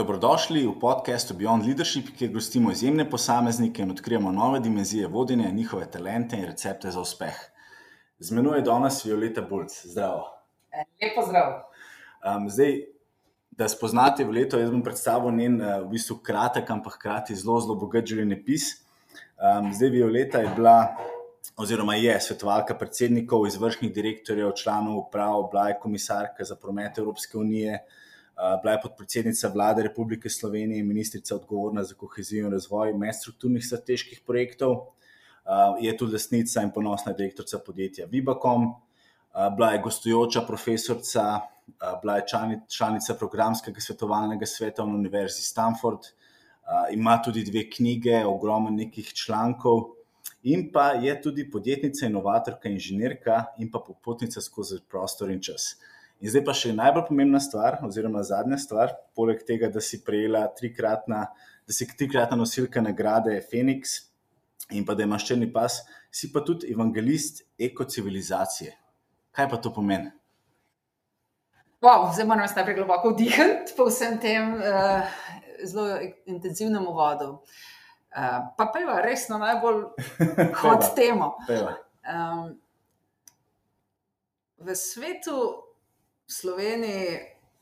Dobrodošli v podkastu Beyond Leadership, kjer gostimo izjemne posameznike in odkrijemo nove dimenzije vodenja, njihove talente in recepte za uspeh. Z menoj je danes Violeta Bulc. Zdravo. Lepo zdrav. Um, zdaj, da spoznate Violeto, jaz bom predstavil njen uh, v bistvu kratek, ampak hkrati zelo, zelo bogat življenjepis. Um, zdaj, Violeta je bila, oziroma je svetovalka predsednikov, izvršnih direktorjev, članov uprav, bila je komisarka za promet Evropske unije. Eh, bila je podpredsednica vlade Republike Slovenije in ministrica odgovorna za kohezijo in razvoj medstrukturnih strateških projektov. Eh, je tudi lastnica in ponosna direktorica podjetja Vibakom. Eh, bila je gostujoča profesorica, bila je članica programskega svetovalnega sveta na Univerzi Stanford, ima tudi dve knjige, ogromno nekih člankov. In pa je tudi podjetnica, inovatorka, inženirka in pa popotnica skozi prostor in čas. In zdaj pa še najbolj pomembna stvar, oziroma zadnja stvar, poleg tega, da si prejela trikratna, da si trikratna nosilka nagrade Phoenix in pa da imaš črni pas, si pa tudi evangelist ekocivilizacije. Kaj pa to pomeni? Wow, zdaj moram najprej globoko vdihati po vsem tem uh, zelo intenzivnem uvodu. Uh, pa pa res na najbolj hod temo. Um, v svetu Sloveniji,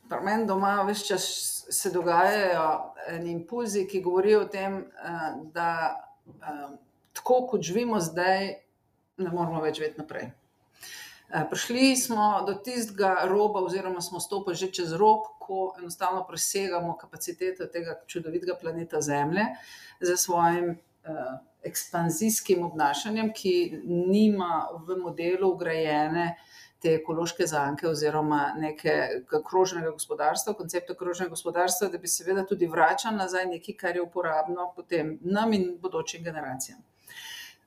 pa meni doma, več čas se dogajajo impulzi, ki govorijo o tem, eh, da eh, tako kot živimo zdaj, ne moramo več vedeti naprej. Eh, prišli smo do tistega roba, oziroma smo stopili že čez rob, ko enostavno presegamo kapacitete tega čudovitega planeta Zemlje z svojim ekspanzijskim obnašanjem, ki nima v modelu ugrajene te ekološke zanke oziroma nekega krožnega gospodarstva, koncepta krožnega gospodarstva, da bi seveda tudi vračal nazaj nekaj, kar je uporabno potem nam in bodočim generacijam.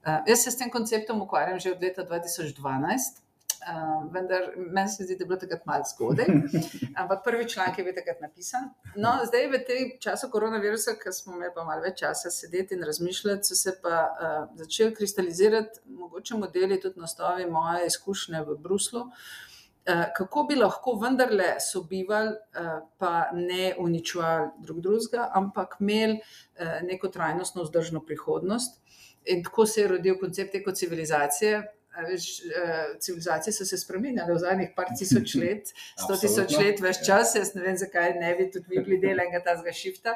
Uh, jaz se s tem konceptom ukvarjam že od leta 2012. Uh, vendar meni se zdi, da je bilo takrat malo zgodaj. Ampak prvi članek je bil takrat napisan. No, zdaj, v tem času koronavirusa, ki smo imeli pa malo več časa sedeti in razmišljati, so se pa uh, začeli kristalizirati mogoče modeli tudi na osnovi moje izkušnje v Bruslu. Uh, kako bi lahko vendarle sobivali, uh, pa ne uničevali drug drugega, ampak imeli uh, neko trajnostno, vzdržno prihodnost. In tako se je rodil koncept ekocivilizacije, Veš, uh, civilizacije so se spremenile v zadnjih par tisoč let, sto tisoč let, več časa. Jaz ne vem, zakaj ne bi tudi vi bili del enega tega šifta.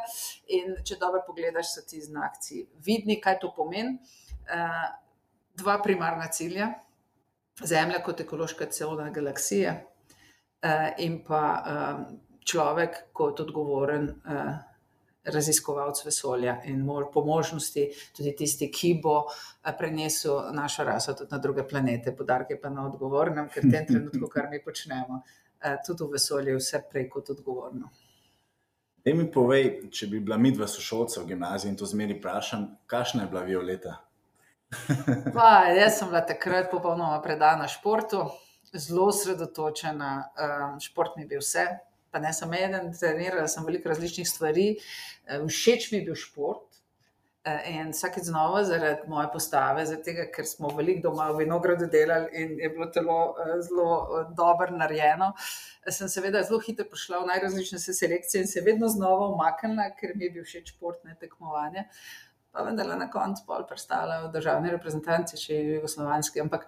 In če dobro pogledaš, so ti znaki vidni, kaj to pomeni. Uh, dva primarna cilja, Zemlja kot ekološka celona galaksije, uh, in pa človek kot odgovoren. Raziskovalc vesolja in po možnosti tudi tisti, ki bo eh, prenesel našo raso tudi na druge planete, podarke pa na odgovornem, ker v tem trenutku, kar mi počnemo, eh, tudi v vesolju je vse prej kot odgovorno. Da mi povej, če bi bila midva sošolca v gimnaziji in to zmeri vprašam, kakšna je bila Violeta? pa, jaz sem bila takrat popolnoma predana športu, zelo sredotočena, um, šport mi je bil vse, pa ne samo en, trenirala sem veliko različnih stvari, eh, všeč mi je bil šport. Eh, in vsakeč znova, zaradi moje postave, zaradi tega, ker smo veliko doma v vinogradu delali in je bilo telo eh, zelo dobro narejeno, sem seveda zelo hitro prišla v najrazličnejše selekcije in se vedno znova umaknila, ker mi je bil všeč šport, ne tekmovanje. Pa vendar na koncu pol prestala v državni reprezentanci, če je jugoslovanski. Ampak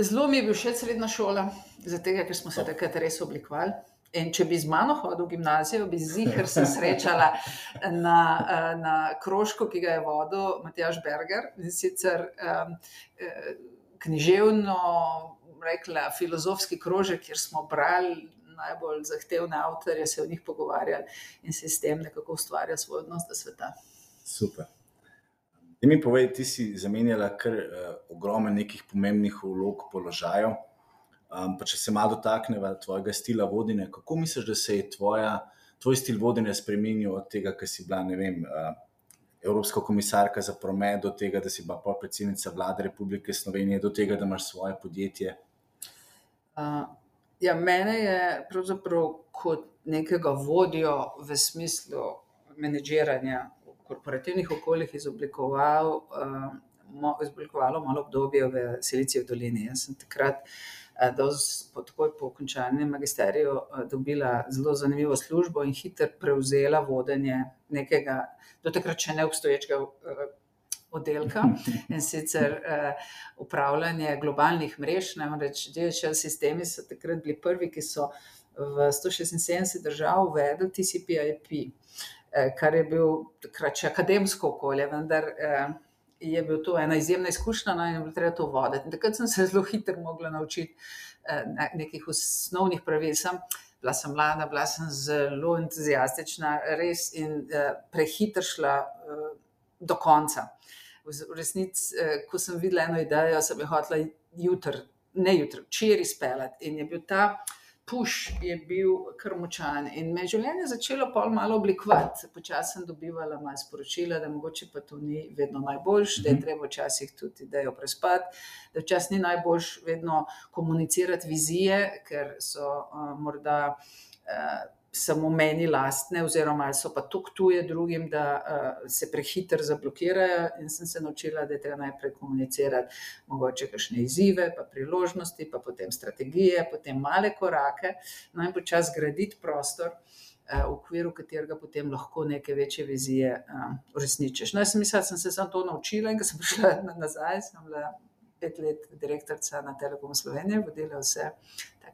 Zelo mi je bil všeč srednja šola, zato ker smo se takrat res oblikovali. In če bi z mano hodil v gimnazijo, bi zihar se srečala na, na krožku, ki ga je vodil Matjaš Berger in sicer um, književno, rekla, filozofski krožek, kjer smo brali najbolj zahtevne avtorje, se o njih pogovarjali in se s tem nekako ustvarjali svoj odnos do sveta. Super. Da mi povej, ti si zamenjala kar uh, ogromno nekih pomembnih vlog, položajev. Um, če se malo dotakneva tvojega stila vodenja, kako misliš, da se je tvoja, tvoj stil vodenja spremenil od tega, kar si bila vem, uh, Evropska komisarka za promet, do tega, da si bila podpredsednica vlade Republike Slovenije, do tega, da imaš svoje podjetje? Uh, ja, mene je pravzaprav kot nekega vodjo v smislu menedžiranja korporativnih okoljih izoblikoval, uh, izoblikovalo malo obdobje v Silicijevi dolini. Jaz sem takrat takoj po končanem magisteriju dobila zelo zanimivo službo in hitro prevzela vodenje nekega, do takrat še neobstoječega oddelka, in sicer upravljanje globalnih mrež, namreč DHL sistemi so takrat bili prvi, ki so v sto šestinsedemdeset držav uvedli TCP/IP, kar je bil takrat še akademsko okolje, vendar je bil to ena izjemna izkušnja, no, in je bilo treba to voditi, in takrat sem se zelo hitro mogla naučiti nekih osnovnih pravil, samo bila sem mlada, bila sem zelo entuziastična, res, in prehitro šla do konca. v resnici, ko sem videla eno idejo, sem jo hotela jutri, ne jutri, včeraj speljati, in je bil ta puš je bil kar močan in me je življenje začelo pol malo oblikovati, počasi sem dobivala malo sporočila, da mogoče pa to ni vedno najboljše, da je treba včasih tudi idejo prespati, da včasih ni najboljše vedno komunicirati vizije, ker so morda samo meni lastne oziroma so pa toliko tuje drugim, da se prehitro zablokirajo, in sem se naučila, da je treba najprej komunicirati mogoče kakšne izzive pa priložnosti pa potem strategije, potem male korake, no, in počasi graditi prostor, v okviru katerega potem lahko neke večje vizije uresničiš, no, jaz sem mislila, da sem se samo to naučila, in ko sem prišla nazaj, sem bila pet let direktorica na Telekomu Slovenije, vodila vse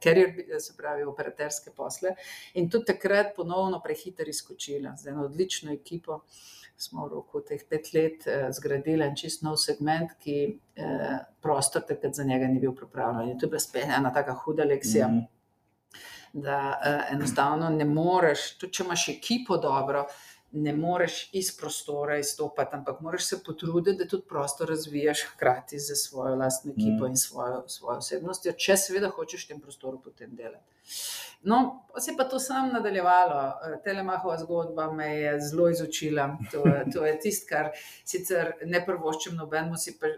carrier, se pravi operaterske posle, in tudi takrat ponovno prehitro izskočila z eno odlično ekipo smo v roku teh pet let zgradili en čisto nov segment, ki prostor takrat za njega ni bil pripravljen, in to je bila spet ena taka huda lekcija. Da enostavno ne moreš, tudi če imaš ekipo dobro, ne moreš iz prostora izstopati, ampak moraš se potruditi, da tudi prostor razvijaš hkrati s svojo lastno ekipo in svojo, svojo osebnostjo, če seveda hočeš v tem prostoru potem delati. No, se je pa to samo nadaljevalo, Telemachova zgodba me je zelo izučila, to, to je tisto, kar sicer ne privoščim nobenemu, si pa,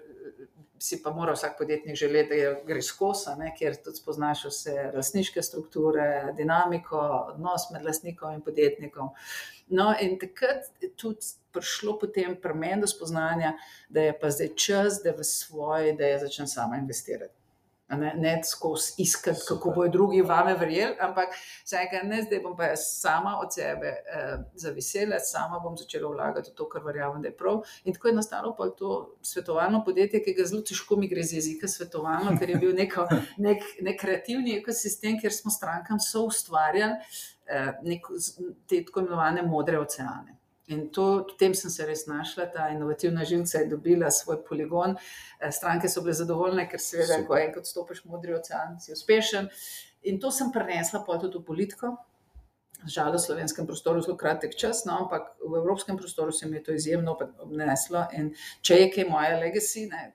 si pa mora vsak podjetnik želeti, da gre skozi, a ne, ker tudi spoznaš vse lastniške strukture, dinamiko, odnos med lastnikom in podjetnikom. No, in takrat je tudi prišlo potem pri meni do spoznanja, da je pa zdaj čas, da v svoje ideje začnem sama investirati. Ne, ne skozi iskati, kako bojo drugi vame verjeli, ampak rekla: "Ne, zdaj bom pa jaz sama od sebe zavisela, sama bom začela vlagati v to, kar verjamem, da je prav." In tako je nastalo pol to svetovalno podjetje, ki ga zelo težko mi gre z jezika, svetovalno, ker je bil neko, neki kreativni ekosistem, kjer smo strankam soustvarjali neko te tako imenovane modre oceane. In to, v tem sem se res našla, ta inovativna žilica je dobila svoj poligon, stranke so bile zadovoljne, ker seveda, ko enkrat stopiš v modri ocean, si uspešen. In to sem prinesla pol tudi v politiko, žalost v slovenskem prostoru zelo kratek čas, no, ampak v evropskem prostoru se mi je to izjemno obneslo, in če je kaj moja legacy, ne,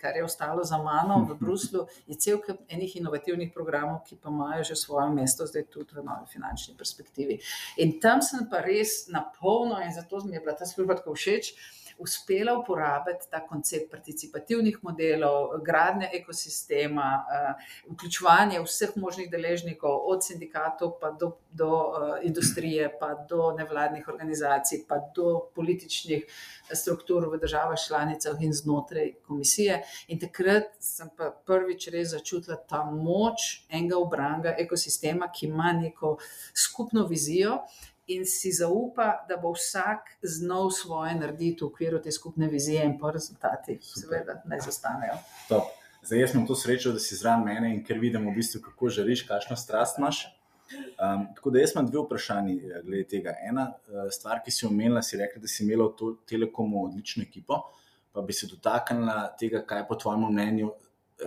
kar je ostalo za mano v Bruslju, je cel kup enih inovativnih programov, ki pa imajo že svoje mesto zdaj tudi v novi finančni perspektivi. In tam sem pa res na polno, in zato mi je bila ta služba tako všeč, uspela uporabiti ta koncept participativnih modelov, gradnje ekosistema, vključevanje vseh možnih deležnikov, od sindikatov pa do, do industrije pa do nevladnih organizacij pa do političnih struktur v državah članicah in znotraj komisije. In takrat sem pa prvič res začutila ta moč enega ubranega ekosistema, ki ima neko skupno vizijo in si zaupa, da bo vsak znal svoje narediti v okviru te skupne vizije, in pol rezultati seveda ne izostanejo. Top. Zdaj, jaz imam to srečo, da si zraven mene, in ker vidim v bistvu, kako žariš, kakšno strast imaš. tako da jaz imam dve vprašanji glede tega, ena stvar, ki si omenila, si rekla, da si imela v Telekomu odlično ekipo, pa bi se dotaknila tega, kaj je po tvojem mnenju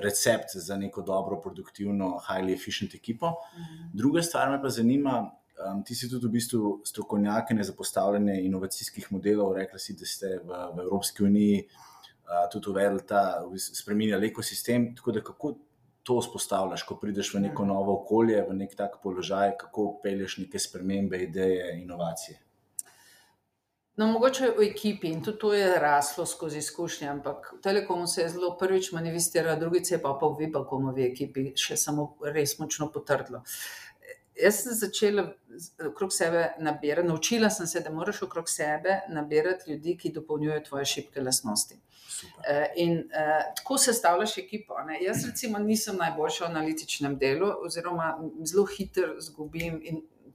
recept za neko dobro, produktivno, highly efficient ekipo. Druga stvar me pa zanima, ti si tudi v bistvu strokovnjakinja za postavljanje inovacijskih modelov, rekla si, da ste v, v Evropski uniji tudi uvedli ta, spreminjali ekosistem, tako da kako to vzpostavljaš, ko prideš v neko novo okolje, v neki tak položaj, kako pelješ neke spremembe, ideje, inovacije? No, mogoče v ekipi, in tudi to je raslo skozi izkušnje, ampak v Telekomu se je zelo prvič manifestiralo, drugič je pa v Vibakomovi ekipi še samo res močno potrdilo. Jaz sem začela okrog sebe nabirati, naučila sem se, da moraš okrog sebe nabirati ljudi, ki dopolnjujejo tvoje šibke lastnosti. Uh, in uh, tako sestavljaš ekipo. Ne? Jaz, recimo, nisem najboljša v analitičnem delu, oziroma zelo hitro izgubim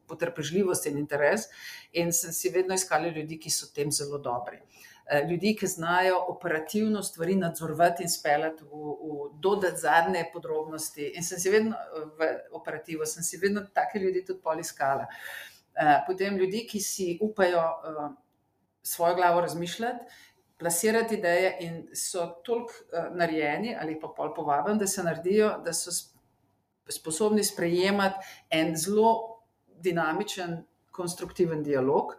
potrpežljivost in interes, in sem si vedno iskala ljudi, ki so tem zelo dobri. Eh, ljudi, ki znajo operativno stvari nadzorovati in speljati v, v dodati zadnje podrobnosti. In sem si vedno v operativu, sem si vedno take ljudi tudi poliskala. Eh, potem ljudi, ki si upajo eh, svojo glavo razmišljati, plasirati ideje in so toliko narejeni ali pa pol povabim, da se naredijo, da so sposobni sprejemati en zelo dinamičen, konstruktiven dialog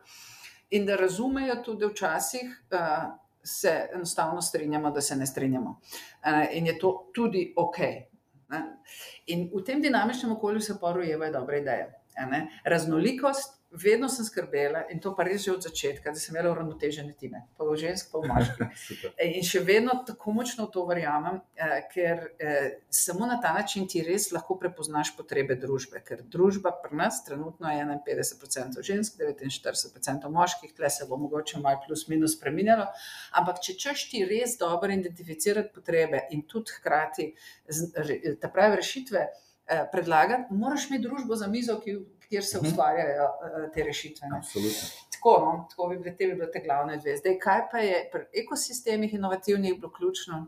in da razumejo tudi, včasih uh, se enostavno strinjamo, da se ne strinjamo. Uh, in je to tudi ok. In v tem dinamičnem okolju se porojevajo dobre ideje. Raznolikost vedno sem skrbela in to pa res že od začetka, da sem imela uravnotežene time, pa v žensk, pa v moških. in še vedno tako močno v to verjamem, eh, ker eh, samo na ta način ti res lahko prepoznaš potrebe družbe. Ker družba pri nas trenutno je 51% žensk, 49% moških, tle se bo mogoče malo plus minus spremenjalo. Ampak če češ ti res dobro identificirati potrebe in tudi hkrati ta prave rešitve eh, predlagati, moraš imeti družbo za mizo, ki kjer se mhm. ustvarjajo uh, te rešitve. Tako, no, tako bi bile te, bi bile te glavne dve. Zdaj, kaj pa je pri ekosistemih inovativnih bilo ključno?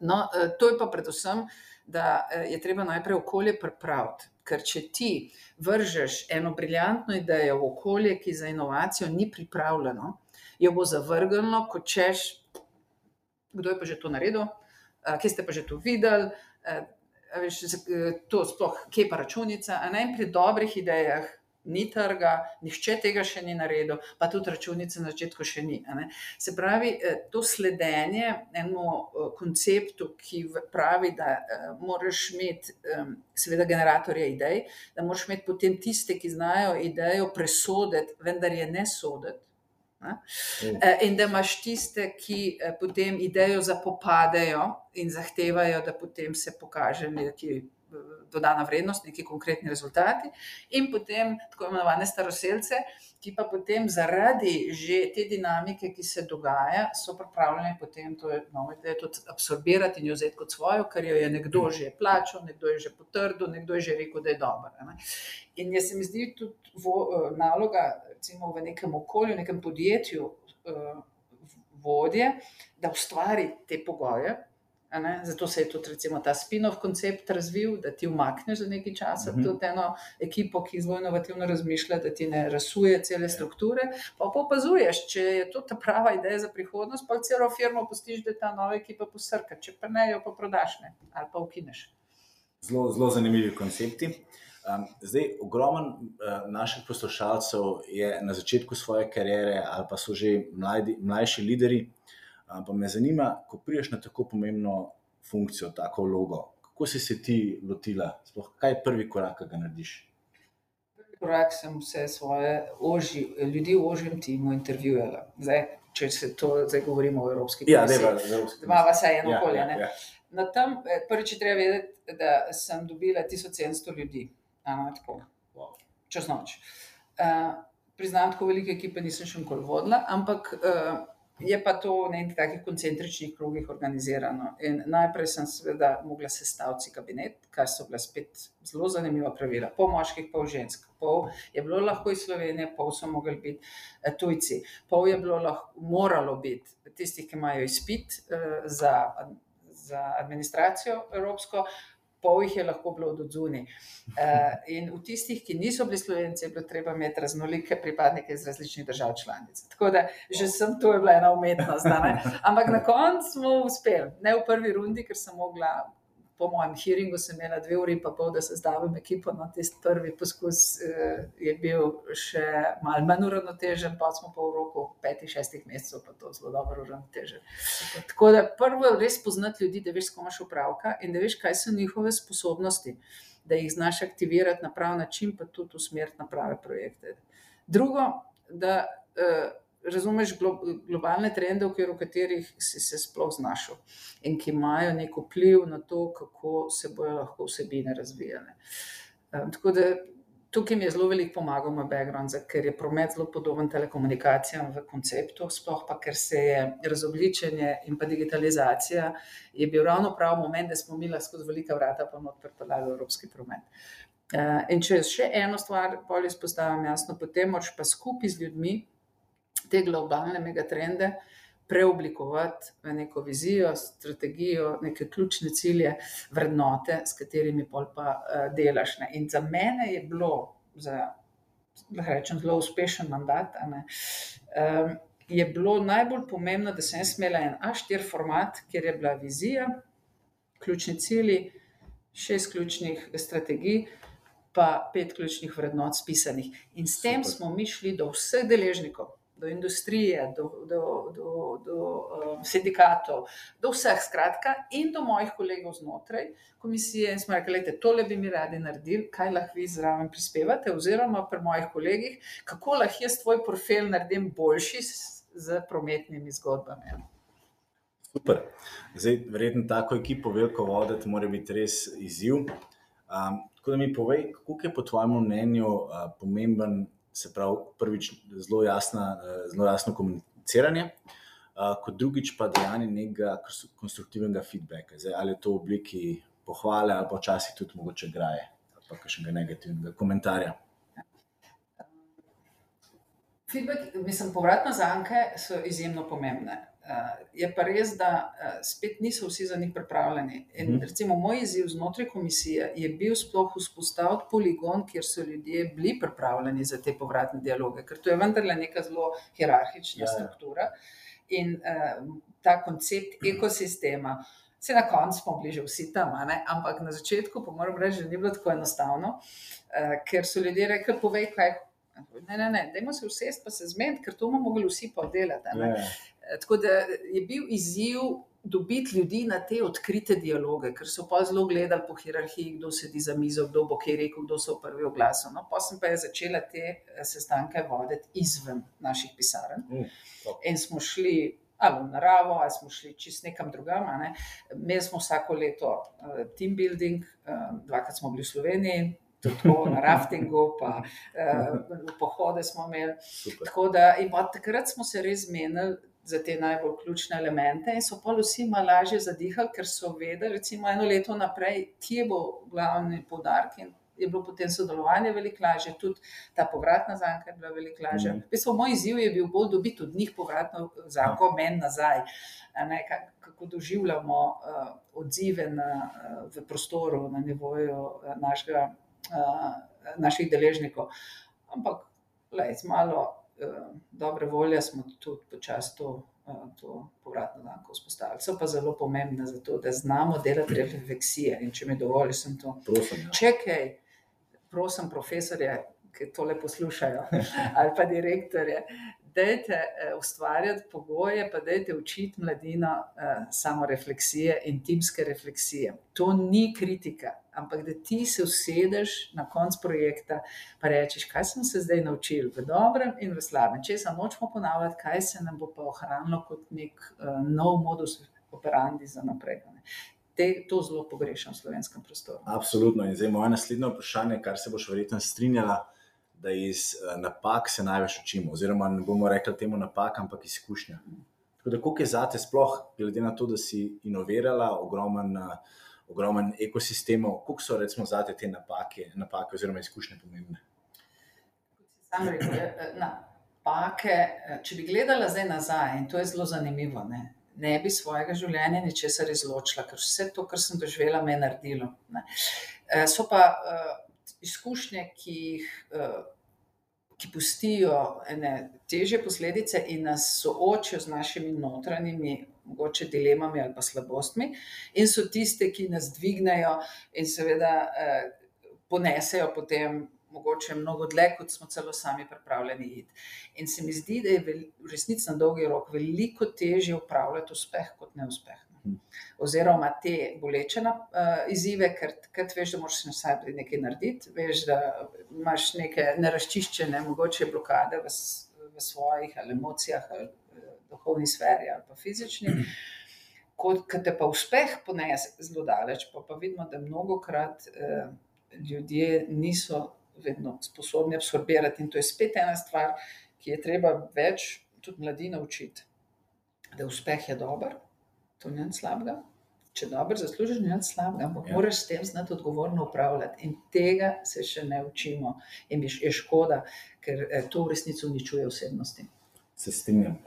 No, uh, to je pa predvsem, da uh, je treba najprej okolje pripraviti. Ker če ti vržeš eno briljantno idejo v okolje, ki za inovacijo ni pripravljeno, jo bo zavrglo, kot češ, kdo je pa že to naredil, kje ste pa že to videli, veš, to sploh, kje pa računica. A naj pri dobrih idejah ni trga, nihče tega še ni naredil, pa tudi računice na začetku še ni. Se pravi, eh, to sledenje enemu eh, konceptu, ki pravi, da eh, moraš imeti, seveda, generatorje idej, da moraš imeti potem tiste, ki znajo idejo presoditi, vendar je ne soditi. Ne? Eh, in da imaš tiste, ki eh, potem idejo zapopadejo in zahtevajo, da potem se pokaže neki dodana vrednost, neki konkretni rezultati, in potem tako imenovane staroseljce, ki pa potem zaradi že te dinamike, ki se dogaja, so pripravljeni potem to novo idejo tudi absorbirati in jo vzeti kot svojo, ker jo je nekdo že plačal, nekdo je že potrdil, nekdo je že rekel, da je dobro. In jaz se mi zdi tudi naloga recimo v nekem okolju, nekem podjetju, uh, vodje, da ustvari te pogoje. Zato se je tudi recimo, ta spin-off koncept razvil, da ti umakneš za nekaj časa uh mhm. -huh. tudi eno ekipo, ki zelo inovativno razmišlja, da ti ne rasuje cele strukture. Pa pa opazuješ, če je to ta prava ideja za prihodnost, pa celo firmo postiš, da ta nova ekipa posrka, če pa ne, jo pa prodaš ne, ali pa ukineš. Zelo, zelo zanimivi koncepti. Um, zdaj, ogromen uh, naših poslušalcev je na začetku svoje kariere ali pa so že mladi, mlajši lideri. Pa me zanima, ko priješ na tako pomembno funkcijo, tako vlogo, kako si se ti lotila, sploh kaj je prvi korak, ki ga narediš? Prvi korak sem vse svoje oži, ljudi v ožjem timu intervjujala. Zdaj, če se to zdaj govorimo o Evropski. Ja, da je to. Imamo vse eno ja, okolje. Ja, ja. Na tem, eh, prvič, treba vedeti, da sem dobila 1700 ljudi ena tako, wow. čez noč. Uh, priznam, tako velike ekipe nisem še nikoli vodila, ampak uh, je pa to v nekih takih koncentričnih krogih organizirano. In najprej sem seveda mogla sestaviti kabinet, kar so bile spet zelo zanimiva pravila, pol moških, pol žensk. Pol je bilo lahko iz Slovenije, pol so mogli biti uh, tujci, pol je bilo lahko, moralo biti tistih, ki imajo izpit uh, za. Za administracijo evropsko, pol jih je lahko bilo od zunaj. Uh, in v tistih, ki niso bili slovenci, je bilo treba imeti raznolike pripadnike iz različnih držav članic. Tako da že sem to je bila ena umetnost. Ampak na koncu smo uspeli, ne v prvi rundi, ker sem mogla po mojem hearingu sem imela dve uri in pol, da se zdavim ekipo. No, tisti prvi poskus eh, je bil še malo manj uravnotežen, pa smo pa v roku petih, šestih mesecev pa to zelo dobro uravnotežili. Tako da prvo res poznati ljudi, da veš, s kom imaš upravka in da veš, kaj so njihove sposobnosti, da jih znaš aktivirati na prav način, pa tudi usmeriti na prave projekte. Drugo, da. Eh, razumeš globalne trende, v katerih si se sploh znašel in ki imajo neko vpliv na to, kako se bodo lahko vsebine razvijale. Tako da tukaj mi je zelo veliko pomagal moj background, ker je promet zelo podoben telekomunikacijam v konceptu, sploh pa ker se je razobličenje in pa digitalizacija, je bil ravno prav moment, da smo mi lahko skozi velika vrata pa pripeljali evropski promet. in če še eno stvar pol izpostavim, jasno, potem moraš pa skupaj z ljudmi te globalne megatrende preoblikovati v neko vizijo, strategijo, neke ključne cilje, vrednote, s katerimi pol pa, delaš, ne. In za mene je bilo za, lahko rečem, zelo uspešen mandat, ne, je bilo najbolj pomembno, da sem imela en Aštiri format, kjer je bila vizija, ključni cilji, šest ključnih strategij pa pet ključnih vrednot spisanih. In s tem smo mi šli do vseh deležnikov, do industrije, do, do, do, do, sindikatov, do vseh, skratka, in do mojih kolegov znotraj komisije in smo rekli: "Glejte, tole bi mi radi naredili, kaj lahko vi zraven prispevate?" Oziroma pri mojih kolegih: "Kako lahko jaz tvoj portfelj naredim boljši s prometnimi zgodbami?" Super. Zdaj, verjetno tako ekipo veliko voditi mora biti res izziv. tako da mi povej, koliko je po tvojem mnenju, pomemben, se pravi, prvič zelo jasna, zelo jasno komuniciranje, kot drugič pa dajanje nekega konstruktivnega feedbacka. Zdaj, ali je to v obliki pohvale ali pa včasih tudi mogoče graje ali pa kakšnega negativnega komentarja. Feedback, mislim, povratne zanke so izjemno pomembne. Je pa res, da, spet niso vsi za njih pripravljeni. In recimo moj izziv znotraj komisije je bil sploh vzpostaviti poligon, kjer so ljudje bili pripravljeni za te povratne dialoge, ker to je vendarle neka zelo hierarhična struktura. In, ta koncept ekosistema, saj na koncu smo bili že vsi tam, ne, ampak na začetku pa moram reči, da ni bilo tako enostavno, ker so ljudje rekli: "Povej, kaj." Ne, ne, ne, dajmo se usesti pa se zmeniti, ker to bomo mogli vsi pol delati, a ne." Tako da je bil izziv dobiti ljudi na te odkrite dialoge, ker so pol zelo gledali po hierarhiji, kdo sedi za mizo, kdo bo kaj rekel, kdo se bo prvi oglasil. No, pol sem pa jaz začela te sestanke voditi izven naših pisarn in smo šli ali v naravo ali smo šli čisto nekam drugam, ne. Imeli smo vsako leto, team building, dvakrat smo bili v Sloveniji, tako na raftingu pa, pohode smo imeli. Tako da, takrat smo se res zmenili za te najbolj ključne elemente in so pol vsi malo lažje zadihali, ker so vedeli recimo eno leto vnaprej, kje bo glavni poudarek, in je bilo potem sodelovanje veliko lažje, tudi ta povratna zanka je bila veliko lažja. V bistvu moj izziv je bil bolj dobiti od njih povratno zanko meni nazaj, ne, kako doživljamo, odzive na, v prostoru, na nivoju, našega, naših deležnikov. Ampak z malo, dobre volje smo tudi počasi to, to povratno zanko vzpostavili. So pa zelo pomembne zato, da znamo delati refleksije, in če mi dovoliš, samo to. Prosim, ja. Če kaj, prosim profesorje, ke tole poslušajo, ali pa direktorje, dajte, ustvarjati pogoje pa dajte učiti mladino, samorefleksije in timske refleksije. To ni kritika, ampak da ti se usedeš na koncu projekta pa rečeš: "Kaj smo se zdaj naučili v dobrem in v slabem, česa nočemo ponavljati, kaj se nam bo pa ohranilo kot neki, nov modus operandi za naprej, a ne." Te, to zelo pogrešam v slovenskem prostoru. Absolutno, in zdaj moje naslednje vprašanje, kar se boš verjetno strinjala, da iz, napak se največ učimo, oziroma ne bomo rekli temu napak, ampak izkušnja. Tako da koliko je zate sploh, glede na to, da si inovirala ogromno, ogromno ekosistemov, koliko so recimo zate te napake, napake oziroma izkušnje pomembne? Sam rekel, napake, če bi gledala zdaj nazaj, in to je zelo zanimivo, ne, ne bi svojega življenja ničesar izločila, ker vse to, kar sem doživela, me je naredilo, ne. so pa, izkušnje, ki jih, ki pustijo ene težje posledice in nas soočijo z našimi notranjimi mogoče dilemami ali pa slabostmi in so tiste, ki nas dvignejo in seveda, ponesejo potem mogoče mnogo dlje, kot smo celo sami pripravljeni iti. In se mi zdi, da je v resnici na dolgi rok veliko težje upravljati uspeh kot neuspeh. Oziroma te boleče izzive, ker takrat veš, da moraš vsaj nekaj narediti, veš, da imaš neke nerazčiščene mogoče blokade v v svojih ali emocijah ali, duhovni sferi ali pa fizični. Ko, te pa uspeh ponese zelo daleč, pol pa vidimo, da mnogokrat, ljudje niso, vedno sposobni absorbirati. In to je spet ena stvar, ki je treba več tudi mladina učiti. Da uspeh je dober, to ni nič slabega. Če dobro zaslužiš, ni nič slabega, ampak ja. moraš s tem znati odgovorno upravljati. In tega se še ne učimo. In je škoda, ker eh, to v resnici uničuje osebnosti. Se strinjam.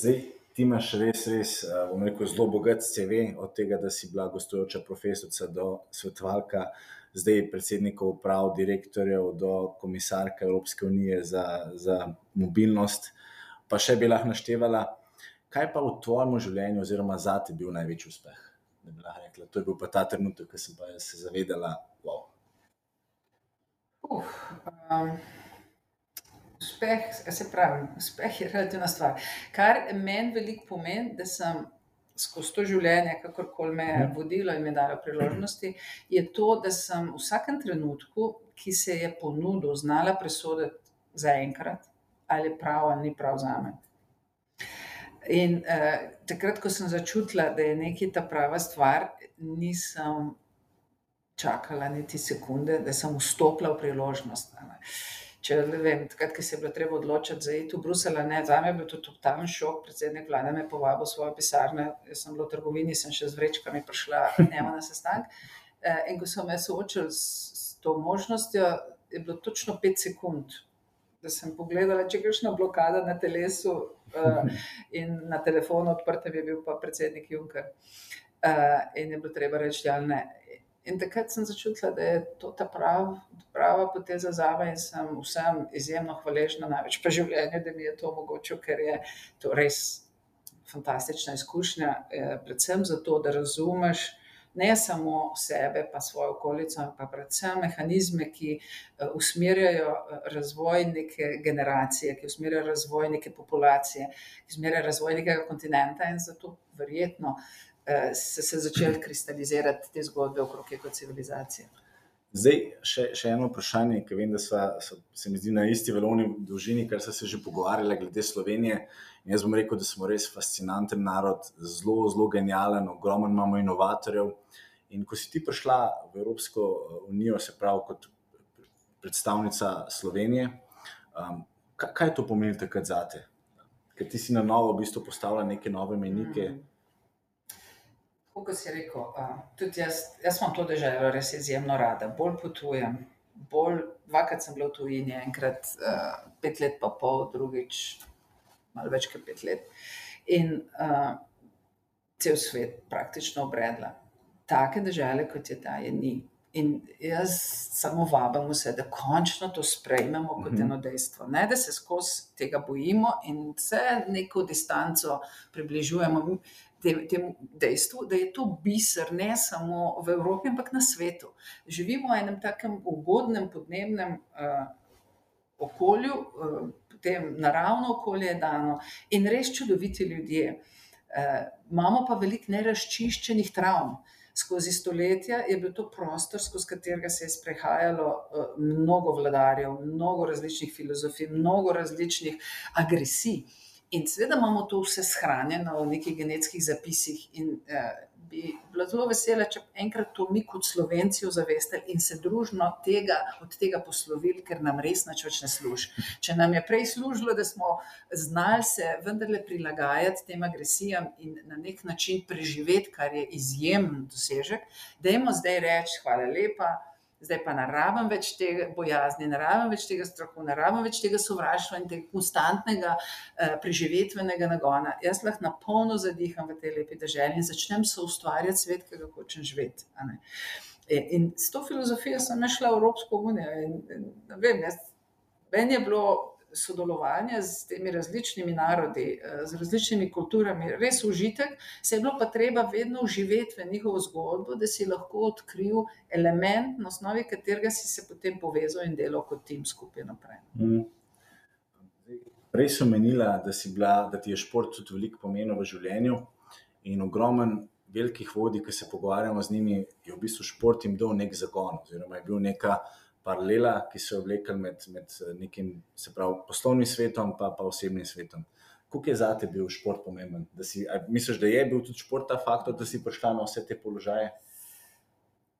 Zdaj, ti imaš res, res, eh, bom rekel, zelo bogat CV, od tega, da si bila gostujoča profesorica do svetovalka zdaj predsednikov uprav, direktorjev, do komisarka Evropske unije za, za mobilnost, pa še bi lahko naštevala, kaj pa v tvojem življenju, oziroma za te bil največji uspeh. Rekla, to je bil pa ta trenutek, ko sem se zavedala. Wow. Uh, um, uspeh, se pravi, uspeh je relativna stvar. Kar meni veliko pomeni, da sem skozi to življenje, kakorkoli me je mhm. vodilo in mi dalo priložnosti, je to, da sem v vsakem trenutku, ki se je ponudil, znala presoditi za enkrat, ali je prav ali ni prav za me. In uh, takrat, ko sem začutila, da je nekaj ta prava stvar, nisem čakala niti sekunde, da sem vstopila v priložnost. Ne če vem, takrat, ko se je bilo treba odločiti za iti v Bruselj, ne, za me je bil to totalen šok. Predsednik vlade me je povabil v svojo pisarno, jaz sem bila v trgovini, sem še z vrečkami prišla njemu na sestanek. Eh, in ko so me soočili s, s to možnostjo, je bilo točno pet sekund. Da sem pogledala, če je kakšna blokada na telesu, uh, in na telefonu odprtem je bil pa predsednik Juncker. Uh, in je bilo treba reči, da ja, ne. In takrat sem začutila, da je to ta prav, prava poteza za me in sem vsem izjemno hvaležna, največ pa življenje, da mi je to omogočil, ker je to res fantastična izkušnja. Eh, predvsem zato, da razumeš ne samo sebe, pa svojo okolico, ampak predvsem mehanizme, ki eh, usmerjajo eh, razvoj neke generacije, ki usmerjajo razvoj neke populacije, ki usmerjajo razvoj nekega kontinenta in zato verjetno. Eh, se, se začeli kristalizirati te zgodbe okrog ekocivilizacije. Zdaj, še, še eno vprašanje, ki vem, da so, so, se mi zdi na isti valovni dolžini, kar so se že pogovarjali glede Slovenije. In jaz bom rekel, da smo res fascinanten narod, zelo, zelo genijalen, ogromno imamo inovatorjev. In ko si ti prišla v Evropsko eh, unijo, se pravi kot predstavnica Slovenije, um, kaj, kaj to pomeni takrat za te? Ker ti si na novo v bistvu postavila neke nove menike. Mm -hmm kot si rekel, uh, tudi jaz, jaz imam to državo res izjemno rada. Bolj potujem, bolj, dvakrat sem bila v tujini, enkrat uh, pet let, pa pol, drugič malo več kot pet let. In uh, cel svet praktično obredla. Take države, kot je ta, je ni. In jaz samo vabim vse, da končno to sprejmemo kot mhm. eno dejstvo. Ne, da se skozi tega bojimo in se neko distanco približujemo temu dejstvu, da je to biser ne samo v Evropi, ampak na svetu. Živimo v enem takem ugodnem podnebnem uh, okolju, uh, potem naravno okolje je dano in res čudoviti ljudje. Uh, imamo pa veliko neraščiščenih travm. Skozi stoletja je bil to prostor, skozi katerega se je sprehajalo uh, mnogo vladarjev, mnogo različnih filozofij, mnogo različnih agresij. In seveda imamo to vse shranjeno v nekih genetskih zapisih, in eh, bi bila zelo vesela, če enkrat to mi kot slovenci ozavestili in se družno tega, od tega poslovili, ker nam res nič več ne služi. Če nam je prej služilo, da smo znali se vendarle prilagajati tem agresijam in na nek način preživeti, kar je izjemen dosežek, da jim zdaj reči, hvala lepa zdaj pa ne rabim več tega bojazni, ne rabim več tega strahu, ne rabim več tega sovraštva in tega konstantnega uh, preživetvenega nagona. Jaz lahko na polno zadiham v tej lepi državi in začnem se ustvarjati svet, ki ga hočem živeti. E, in s to filozofijo sem našla Evropsko unijo. In, in, vem, jaz, meni je bilo sodelovanje z temi različnimi narodi, eh, z različnimi kulturami, res užitek, se je bilo pa treba vedno uživeti v njihovo zgodbo, da si lahko odkril element, na osnovi katerega si se potem povezal in delal kot tim skupaj naprej. Mm. Prej sem menila, da, bila, da ti je šport tudi veliko pomenil v življenju in ogromen. Velikih vodij, ki se pogovarjamo z njimi, je v bistvu šport jim dal nek zagon, oziroma je bil neka uh, paralela, ki so jo vlekli med, med nekim pravi, poslovnim svetom in pa, pa osebnim svetom. Kako je za te bil šport pomemben? Da si, misliš, da je bil tudi šport ta faktor, da si prišla na vse te položaje?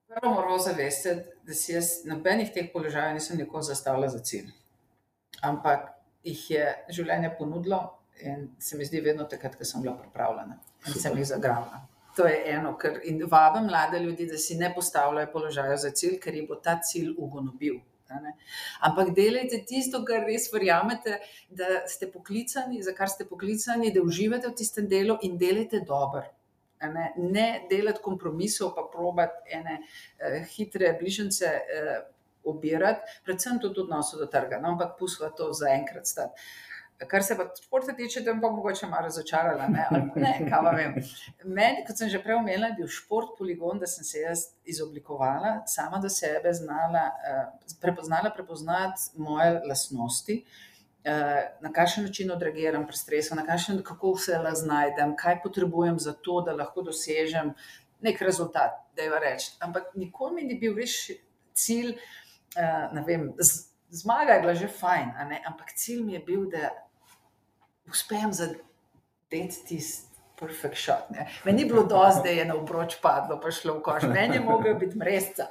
Prvo moramo zavesti, da si jaz nobenih teh položajev nisem nikoli zastavila za cilj. Ampak jih je življenje ponudilo in se mi zdi vedno takrat, ko sem bila pripravljena in sem jih zagrabila. To je eno, kar vabim mlade ljudi, da si ne postavljajo položajev za cilj, ker jih bo ta cilj ugonobil. Ampak delajte tisto, kar res verjamete, da ste poklicani, za kar ste poklicani, da uživate v tistem delu in delajte dobro. Ne, ne delati kompromisov, pa probati ene uh, hitre bližnjice uh, obirati, predvsem tudi v odnosu do trga. No, ampak pustimo to za enkrat stati. Kar se pa športa tiče, tam pa mogoče malo razočarala. Ne, ne, Meni, kot sem že prej omenila, je bil šport poligon, da sem se jaz izoblikovala, sama do sebe znala, uh, prepoznala, prepoznati moje lastnosti. Eh, na kakšen način odreagiram pri stresu, na kakšen, kako se la znajdem, kaj potrebujem za to, da lahko dosežem nek rezultat, da je reči. Ampak nikoli mi ni bil res cilj, uh, zmaga je bila že fajn, ampak cilj mi je bil, da uspejem zadeti tisti perfect shot. Ne. Meni ni bilo dosti, da je na obroč padlo, pa šlo v koš. Meni je mogel biti mresca,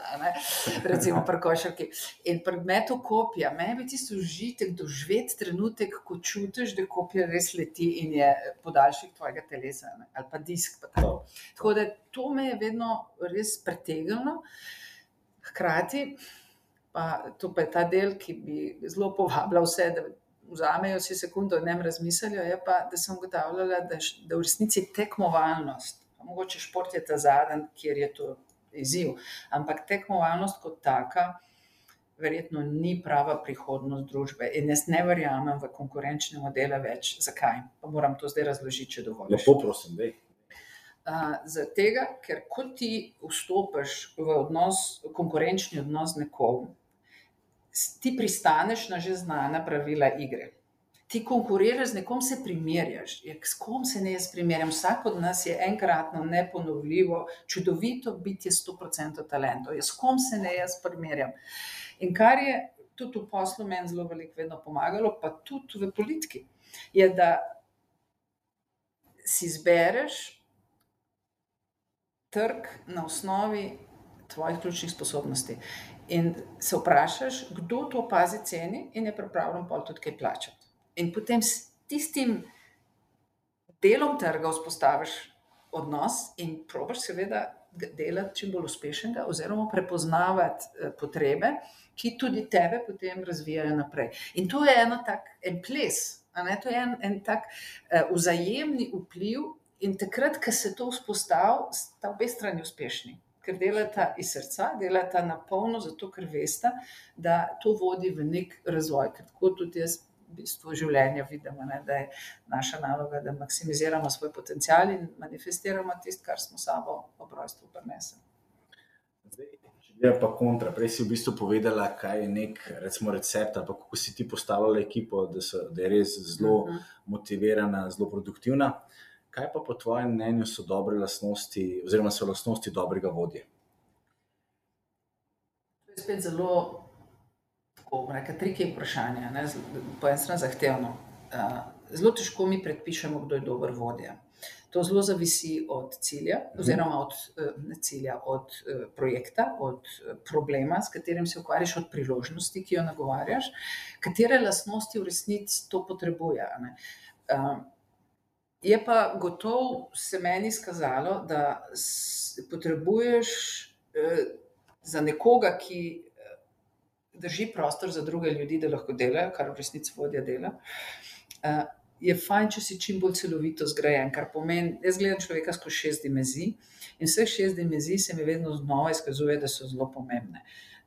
recimo pri košarki. In pri metu kopija, meni je tisto užitek doživeti trenutek, ko čutiš, da kopija res leti in je podaljšek tvojega telesa ne. ali pa disk. Pa tako. tako da to me je vedno res pretegnilo. Hkrati, pa to pa je ta del, ki bi zelo povabila vse, da vzamejo si sekundo in ne razmislijo, je pa, da sem ugotavljala, da, da v resnici tekmovalnost, mogoče šport je ta zadnji, kjer je to izziv, ampak tekmovalnost kot taka. Verjetno ni prava prihodnost družbe, in jaz ne verjamem v konkurenčne modele več. Zakaj? Pa moram to zdaj razložiti, če dovolj. Lepo, prosim, da. Uh, Zato, ker ko ti vstopiš v odnos, konkurenčni odnos z nekom, ti pristaneš na že znana pravila igre. Ti konkuriraš z nekom, se primerjaš. Ja, s kom se ne jaz primerjam? Vsak od nas je enkratno, neponovljivo, čudovito biti, sto procentov talentov. Ja, s kom se ne jaz primerjam? In kar je tudi v poslu meni zelo veliko vedno pomagalo, pa tudi v politiki, je, da si izbereš trg na osnovi tvojih ključnih sposobnosti. In se vprašaš, kdo to pazi ceni in je pripravljen pa tudi kaj plačati. In potem s tistim delom trga vzpostaviš odnos in probiš seveda delati čim bolj uspešnega oziroma prepoznavati eh, potrebe, ki tudi tebe potem razvijajo naprej. In to je eno tak en ples, to je en, en tak uh, vzajemni vpliv in takrat, ko se to vzpostavi, sta obe strani uspešni ker delata iz srca, delata na polno, zato ker veste, da to vodi v nek razvoj. Ker tako tudi jaz v bistvu življenja vidim, ne, da je naša naloga, da maksimiziramo svoj potencial in manifestiramo tisto, kar smo sabo ob rojstvu prinesli. Je pa kontra. Prej si v bistvu povedala, kaj je nek recimo, recept, ali kako si ti postavljala ekipo, da, so, da je res zelo uh mhm. -huh. motivirana, zelo produktivna. Uh, Kaj pa po tvojem mnenju so dobre lastnosti, oziroma so lastnosti dobrega vodje? To je spet zelo, tako reka, triki vprašanje, ne? po eni strani zahtevno. Zelo težko mi predpišemo, kdo je dober vodja. To zelo zavisi od cilja, mhm. oziroma od, e, ne cilja, od e, projekta, od e, problema, s katerim se ukvarjaš, od priložnosti, ki jo nagovarjaš, katere lastnosti v resnici to potrebuje. Je pa gotovo se meni skazalo, da potrebuješ eh, za nekoga, ki eh, drži prostor za druge ljudi, da lahko delajo, kar v resnici vodja dela. Eh, je fajn, če si čim bolj celovito zgrajen, kar pomeni, jaz gledam človeka skozi šest dimenzij in vseh šest dimenzij se mi vedno znova izkazuje, da so zelo pomembne.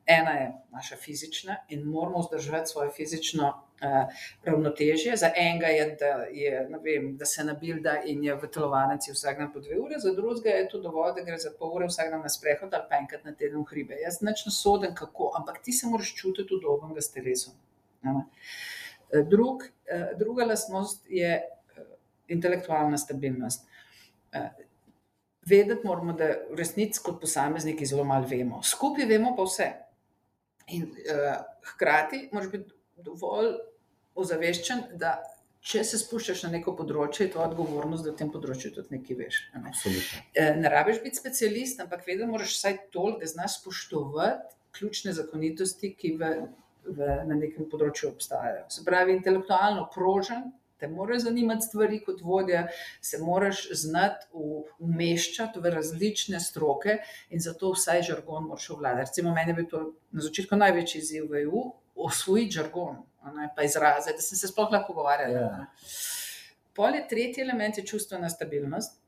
Ena je naša fizična in moramo vzdržati svoje fizično uh, ravnotežje. Za enega je, da, je, vem, da se nabilda in je v telovadnici vsak dan po dve uri, za drugega je to dovolj, da gre za pol ure vsak dan na sprehod ali pa enkrat na teden v hribe. Jaz nečno sodim, kako, ampak ti se moraš čutiti udobnega s telesom. Eh, drug, uh, druga lastnost je intelektualna stabilnost. Vedeti moramo, da v resnici kot posamezniki zelo malo vemo. Skupaj vemo pa vse. In uh, hkrati moraš biti dovolj ozaveščen, da če se spuščaš na neko področje, je to odgovornost, da v tem področju tudi nekaj veš. Ne. Eh, ne rabiš biti specialist, ampak vedno moraš vsaj toliko, da znaš spoštovati ključne zakonitosti, ki v, v, na nekem področju obstajajo. Se pravi, intelektualno prožen. Te morajo zanimati stvari kot vodja, se moraš znati umeščati v različne stroke, in zato vsaj žargon moraš obvladati. Recimo, meni je bil to na začetku največji izziv v EU, osvojiti žargon, ne, pa izraze, da sem se sploh lahko pogovarjala. Ja. a ne. Pol je tretji element je čustvena stabilnost.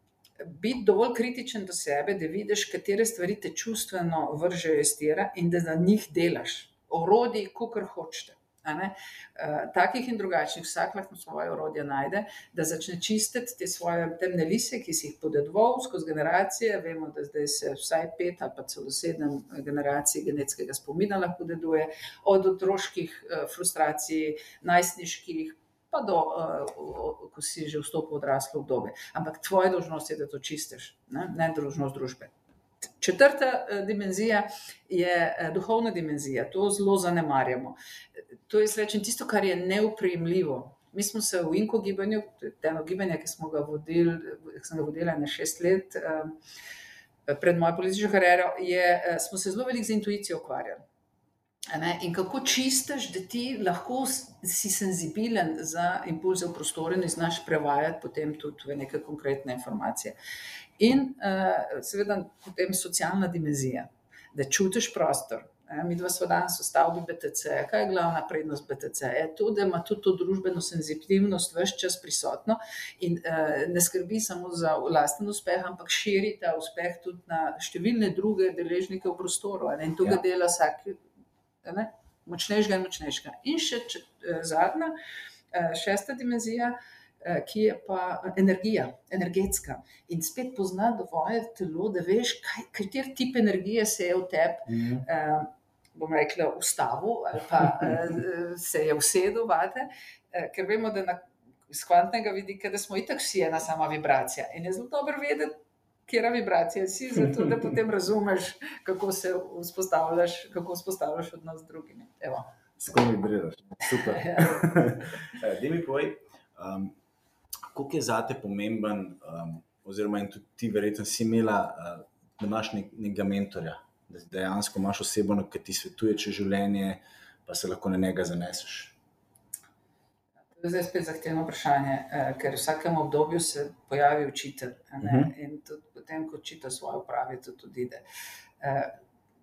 Biti dovolj kritičen do sebe, da vidiš, katere stvari te čustveno vržejo iz tira in da na njih delaš. Orodij, kar hočete. Eh, Takih in drugačnih, vsak lahko svoje orodje najde, da začne čistiti te svoje temne lise, ki si jih podedoval skozi generacije. Vemo, da zdaj se vsaj pet ali pa celo sedem generacij genetskega spomina lahko deduje, od otroških eh, frustracij, najstniških, pa do, uh, ko si že vstopil v odraslo obdobje. Ampak tvoja dolžnost je, da to čistiš, ne, ne dolžnost družbe. Četrta eh, dimenzija je eh, duhovna dimenzija, to zelo zanemarjamo. To je rečem, tisto, kar je neuprejemljivo. Mi smo se v Inko gibanju, eno gibanje, ki smo ga vodili, ki sem ga vodila na šest let eh, pred mojo politično kariero, je, eh, smo se zelo veliko z intuicijo ukvarjali. In kako čistiš, da ti lahko si senzibilen za impulze v prostoru in znaš prevajati potem tudi v neke konkretne informacije. In uh, seveda potem socialna dimenzija, da čutiš prostor. Mi dva smo danes v stavbi BTC. Kaj je glavna prednost BTC? Je to, da ima tudi to družbeno senzitivnost vse čas prisotno in uh, ne skrbi samo za lasten uspeh, ampak širi ta uspeh tudi na številne druge deležnike v prostoru. ne. In to ga Ja. dela vsak a ne, močnejšega in močnejšega. In še če, eh, zadnja, eh, šesta dimenzija, eh, ki je pa energija, energetska. In spet pozna dovolj telo, da veš, kaj, kater tip energije se je v tebi Mhm. eh, bom rekla, ustavil ali pa eh, se je usedel vate, eh, ker vemo, da na, iz kvantnega vidika, da smo itak vsi ena sama vibracija. In je zelo dobro vedeti, kje vibracija si, zato da potem razumeš, kako se vzpostavljaš, kako vzpostavljaš odnos z drugimi. Evo. S kom vibriraš? Super. Ja. Da mi povej, um, koliko je zate pomemben, um, oziroma in tudi ti, verjetno, si imela, uh, da imaš nek, nekega mentorja, da dejansko imaš osebo, ki ti svetuje čez življenje, pa se lahko na njega zaneseš. To je zdaj spet zahtevno vprašanje, eh, ker v vsakem obdobju se pojavi učitelj ne, Mhm. in tudi potem, ko učitelj svojo pravi, tudi odide. Eh,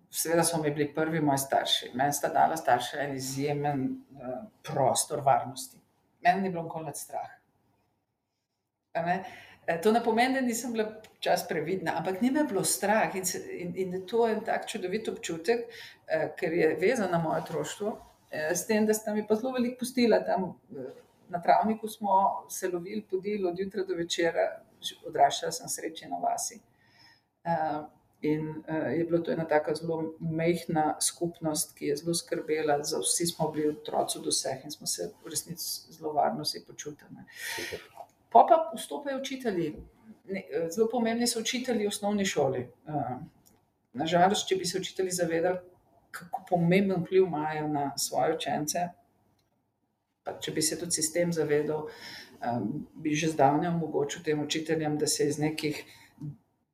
Seveda so mi bili prvi moji starši. Meni sta dala starša en izjemen eh, prostor varnosti. Meni ni bilo nikoli strah. Eh, To ne pomeni, da nisem bila čas previdna, ampak ni me bilo strah in, se, in, in to je en tak čudovit občutek, eh, ker je vezan na moje otroštvo, eh, s tem, da sta mi pa zelo veliko pustila tam. eh, Na travniku smo se lovili, podili od jutra do večera, odraščala sem sreči na vasi. Uh, in uh, je bila to ena tako zelo mehna skupnost, ki je zelo skrbela, za vsi smo bili otroci do vseh in smo se v resnici zelo varno si počutili. Po pa vstopajo učitelji. Ne, eh, Zelo pomembni so učitelji v osnovni šoli. Uh, Nažalost, če bi se učitelji zavedali, kako pomemben vpliv imajo na svoje učence, pa če bi se tudi sistem zavedal, um, bi že zdavnaj omogočil tem učiteljem, da se iz nekih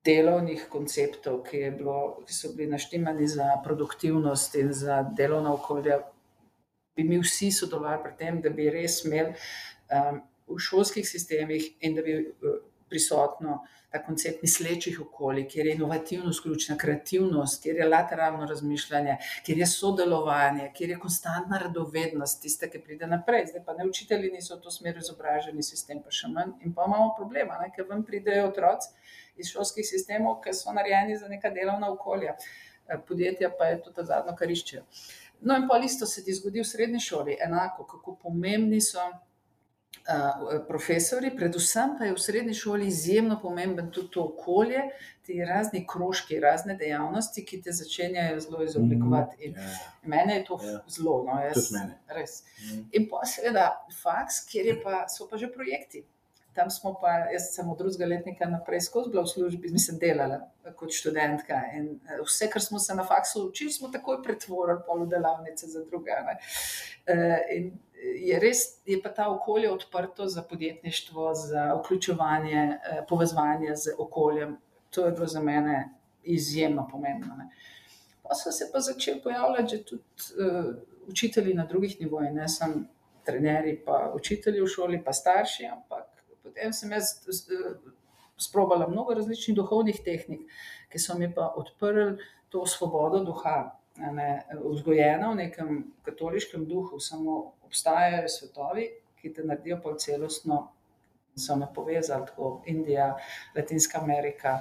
delovnih konceptov, ki, bilo, ki so bili naštimani za produktivnost in za delovna okolja, bi mi vsi sodelovali pri tem, da bi res imeli um, v šolskih sistemih in da bi uh, prisotno ta koncept mislečih okolij, kjer je inovativnost ključna, kreativnost, kjer je lateralno razmišljanje, kjer je sodelovanje, kjer je konstantna radovednost, tista, ki pride naprej. Zdaj pa ne učitelji niso v to smer izobraženi, sistem pa še manj. In pa imamo problema, ne, ker vam pridejo otroci iz šolskih sistemov, ki so narejeni za neka delovna okolja. Eh, Podjetja pa je to ta zadnjo, kar iščejo. No, in pa isto se ti zgodi v srednji šoli, enako, kako pomembni so profesori, predvsem pa je v srednji šoli izjemno pomemben tudi to okolje, ti razni krožki, razne dejavnosti, ki te začenjajo zelo izoblikovati. In Ja, mene je to Ja. zelo, no, jaz, res. Mhm. In pa seveda faks, kjer je pa, so pa že projekti. Tam smo pa, jaz sem od drugega letnika naprej skozi bila v službi, mislim, delala kot študentka. In eh, vse, kar smo se na faksu učili, smo takoj pretvorili pol v delavnice za druge. Eh, In je res, je pa ta okolje odprto za podjetništvo, za vključevanje, povezovanje z okoljem. To je bilo za mene izjemno pomembno. Ne. Pa so se pa začeli pojavljati že tudi uh, učitelji na drugih nivojih, ne samo trenerji, pa učitelji v šoli, pa starši, ampak potem sem jaz sprobala mnogo različnih duhovnih tehnik, ki so mi pa odprli to svobodo duha. Ne, vzgojena v nekem katoliškem duhu, samo obstajajo svetovi, ki te naredijo pa celostno, so me povezali, tako Indija, Latinska Amerika.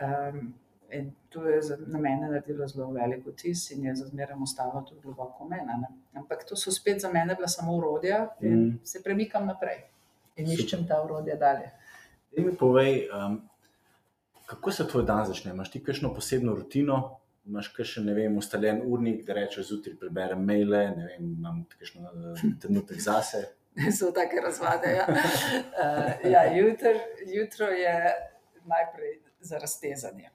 Um, In to je za mene naredilo zelo velik vtis in je za zmeraj ostalo tudi globoko meni. Ampak to so spet za mene bila samo urodja in mm. se premikam naprej in iščem ta urodja dalje. Ti mi povej, um, kako se tvoj dan začne? Imaš ti kakšno posebno rutino? Imaš še ne vem, ustaljen urnik, da rečeš zjutraj preberem maile, ne vem, imam kakšno uh, trenutek zase. so take razvade. Ja. Uh, ja, jutr, jutro je najprej za raztezanje.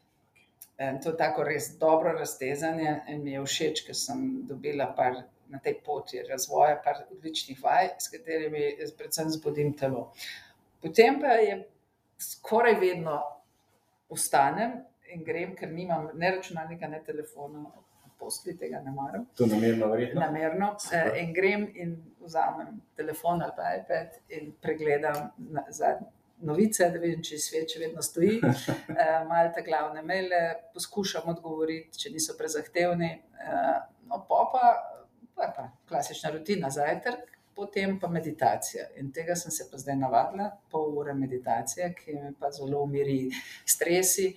In to je tako res dobro raztezanje in mi je všeč, ker sem dobila par na tej poti razvoja, par odličnih vaj, s katerimi predvsem zbudim telo. Potem pa je skoraj vedno vstanem in grem, ker nimam ne računalnika, ne telefona, posli tega ne maram. To namerno, verjetno. Namerno. Super. In grem in vzamem telefon ali pa iPad in pregledam zadnji novice, da vidim, če svet še vedno stoji, eh, malo te glavne maile, poskušam odgovoriti, če niso prezahtevni. Eh, no, pa pa, pa, pa klasična rutina zajtrk, potem pa meditacija. In tega sem se pa zdaj navadila, pol ure meditacije, ki mi pa zelo umiri stresi.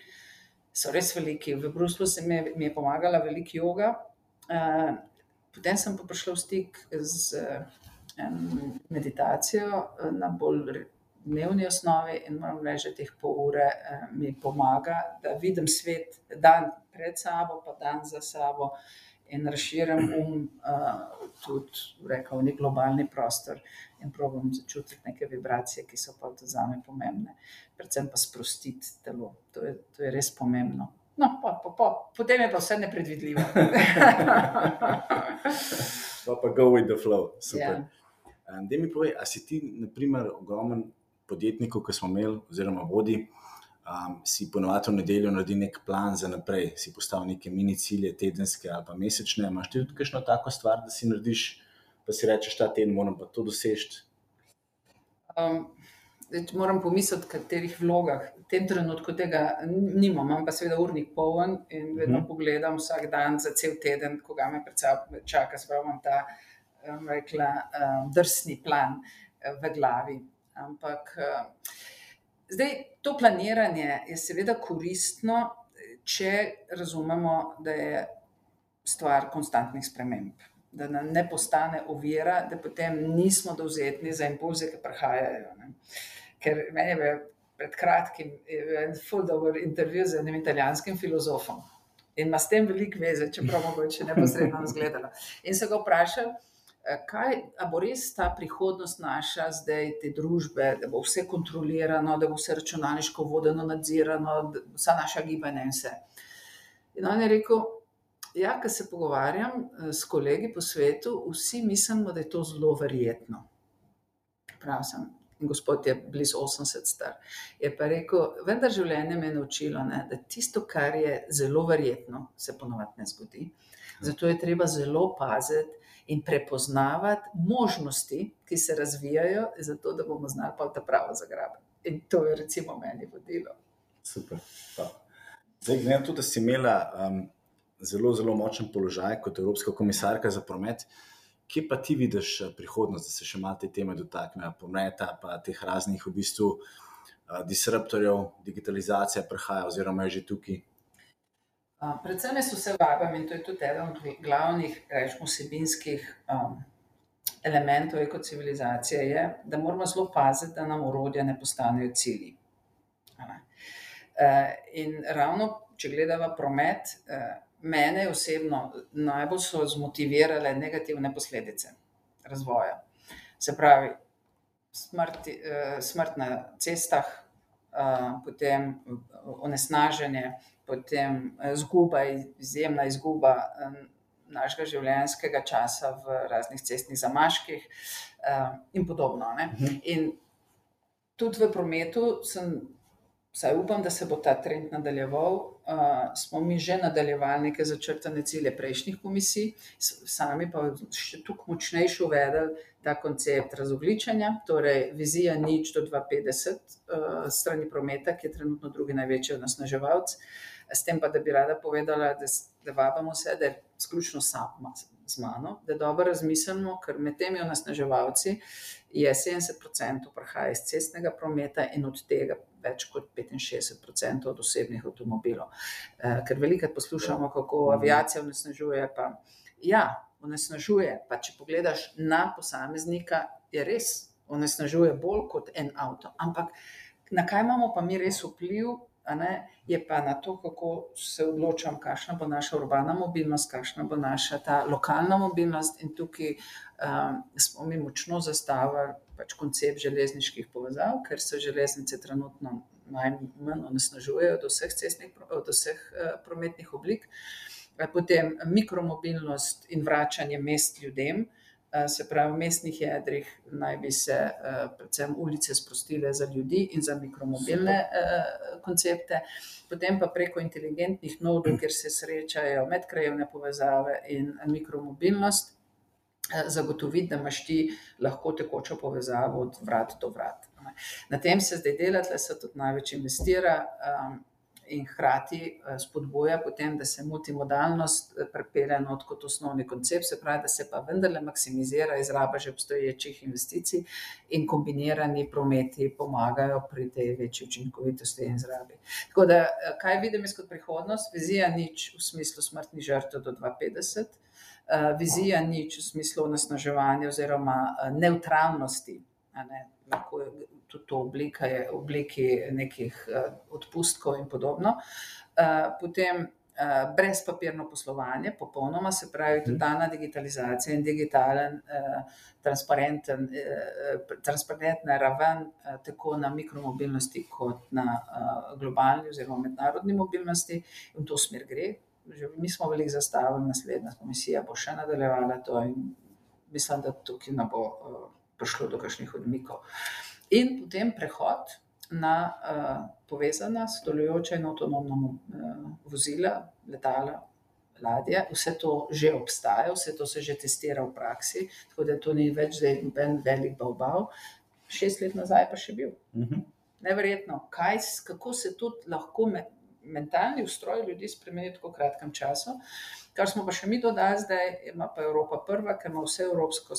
So res veliki. V Bruslu se mi je, mi je pomagala velika yoga. Uh, potem sem pa prišla v stik z um, meditacijo na bolj dnevni osnovi in moram reči, da teh pol ure eh, mi pomaga, da vidim svet dan pred sabo, pa dan za sabo in razširim um, uh, tudi rekel, v nek globalni prostor in probujem začutiti neke vibracije, ki so pa tudi za me pomembne. Predvsem pa sprostiti telo. To je, to je res pomembno. No, pa, pa, pa, potem je pa vse nepredvidljivo. pa pa go with the flow. Super. Yeah. Da mi povej, a si ti, na primer, ogromen podjetnikov, ki smo imeli, oziroma vodi, um, si ponovadi v nedeljo naredi nek plan za naprej, si postavil neke mini cilje, tedenske ali pa mesečne. Imáš ti tudi kakšno tako stvar, da si narediš, pa si rečeš, ta teden moram pa to doseči? Um. Moram pomisliti, v katerih vlogah. V tem trenutku tega nimam, imam pa seveda urnik poln in vedno uh mhm. -huh. pogledam vsak dan za cel teden, ko ga me čaka, spravim ta um, rekla, um, drsni plan uh, v glavi. Ampak uh, zdaj, to planiranje je seveda koristno, če razumemo, da je stvar konstantnih sprememb. Da nam ne postane ovira, da potem nismo dovzetni za impulze, ki prihajajo. Ne. Ker meni je pred kratkim en full dobro intervju z enim italijanskim filozofom in ima s tem veliko veze, čeprav mogoče neposredno zgledala. In se ga vprašal, Eh, kaj bo res ta prihodnost naša, zdaj te družbe, da bo vse kontrolirano, da bo vse računalniško vodeno, nadzirano, vsa naša gibanja in vse. In on je rekel, ja, ko se pogovarjam eh, s kolegi po svetu, vsi mislimo, da je to zelo verjetno. Prav sem. Gospod je blizu 80 star. Je pa rekel, vendar življenje me je naučilo, ne, da tisto, kar je zelo verjetno, se ponovadi ne zgodi. Zato je treba zelo paziti, in prepoznavati možnosti, ki se razvijajo, zato da bomo znali pa ta pravo zagrabiti. In to je, recimo, meni vodilo. Super. Pa. Zdaj, glede na to, da si imela um, zelo, zelo močen položaj kot Evropska komisarka za promet, kje pa ti vidiš uh, prihodnost, da se še malo te teme dotaknejo, prometa, pa teh raznih v bistvu uh, disruptorjev, digitalizacija prihaja, oziroma je že tukaj. Predvsem jaz vse vabim in to je tudi eden od glavnih, rečemo, vsebinskih um, elementov ekocivilizacije, je, da moramo zelo paziti, da nam urodja ne postanejo cilji. Uh, in ravno, če gledamo promet, mene osebno najbolj so zmotivirale negativne posledice razvoja. Se pravi, smrti, uh, smrt na cestah, uh, potem onesnaženje potem izguba, izjemna izguba našega življenjskega časa v raznih cestnih zamaških in podobno. Uh Mhm. In tudi v prometu sem. Saj upam, da se bo ta trend nadaljeval. Uh, smo mi že nadaljevali neke začrtane cilje prejšnjih komisij, sami pa še tukaj močnejši uvedli ta koncept razogličenja, torej vizija nič do 2050 uh, strani prometa, ki je trenutno drugi največji onesnaževalc. S tem pa, da bi rada povedala, da, da vabimo vse, da je sključno sama z mano, da dobro razmislimo, ker med temi onesnaževalci je 70% prihaja iz cestnega prometa in od tega več kot 65% od osebnih avtomobilov. Uh, ker velikrat poslušamo, kako aviacija onesnažuje, pa ja, onesnažuje. Pa če pogledaš na posameznika, je res onesnažuje bolj kot en avto. Ampak na kaj imamo pa mi res vpliv, je pa na to, kako se odločam, kakšna bo naša urbana mobilnost, kakšna bo naša ta lokalna mobilnost. In tukaj um, smo mi močno zastavili pač koncept železniških povezav, ker se železnice trenutno najmanj onesnažujejo od vseh, cestnih, od vseh uh, prometnih oblik. Potem mikromobilnost in vračanje mest ljudem, se pravi, v mestnih jedrih naj bi se predvsem ulice sprostile za ljudi in za mikromobilne Super. koncepte, potem pa preko inteligentnih nodov, kjer se srečajo medkrajevne povezave in mikromobilnost, zagotoviti, da imaš ti lahko tekočo povezavo od vrat do vrat. Na tem se zdaj dela, tle se tudi največ investira in hkrati spodbuja potem, da se multimodalnost prepelje not kot osnovni koncept, se pravi, da se pa vendarle maksimizira izraba že obstoječih investicij in kombinirani prometi pomagajo pri tej večji učinkovitosti in izrabi. Tako da, kaj vidim jaz kot prihodnost? Vizija nič v smislu smrtnih žrtev do 2050, vizija nič v smislu onesnaževanja oziroma nevtralnosti, a ne, lahko tudi to oblika je obliki nekih odpustkov in podobno. Potem brezpapirno poslovanje, popolnoma, se pravi, totalna digitalizacija in digitalen, transparenten, transparentna raven tako na mikromobilnosti kot na globalni oziroma mednarodni mobilnosti, v to smer gre. Že mi smo veliko zastavili, naslednja komisija bo še nadaljevala to in mislim, da tukaj ne bo prišlo do kakšnih odmikov. In potem prehod na uh, povezana, sodelujoča in avtonomna uh, vozila, letala, ladje, vse to že obstaja, vse to se že testira v praksi, tako da to ni več zdaj noben velik balbav. Šest let nazaj pa še bil. Uh -huh. Neverjetno, kaj, kako se tudi lahko me, mentalni ustroj ljudi spremeni v tako kratkem času. Kar smo pa še mi dodali, zdaj ima pa Evropa prva, ker ima vse evropsko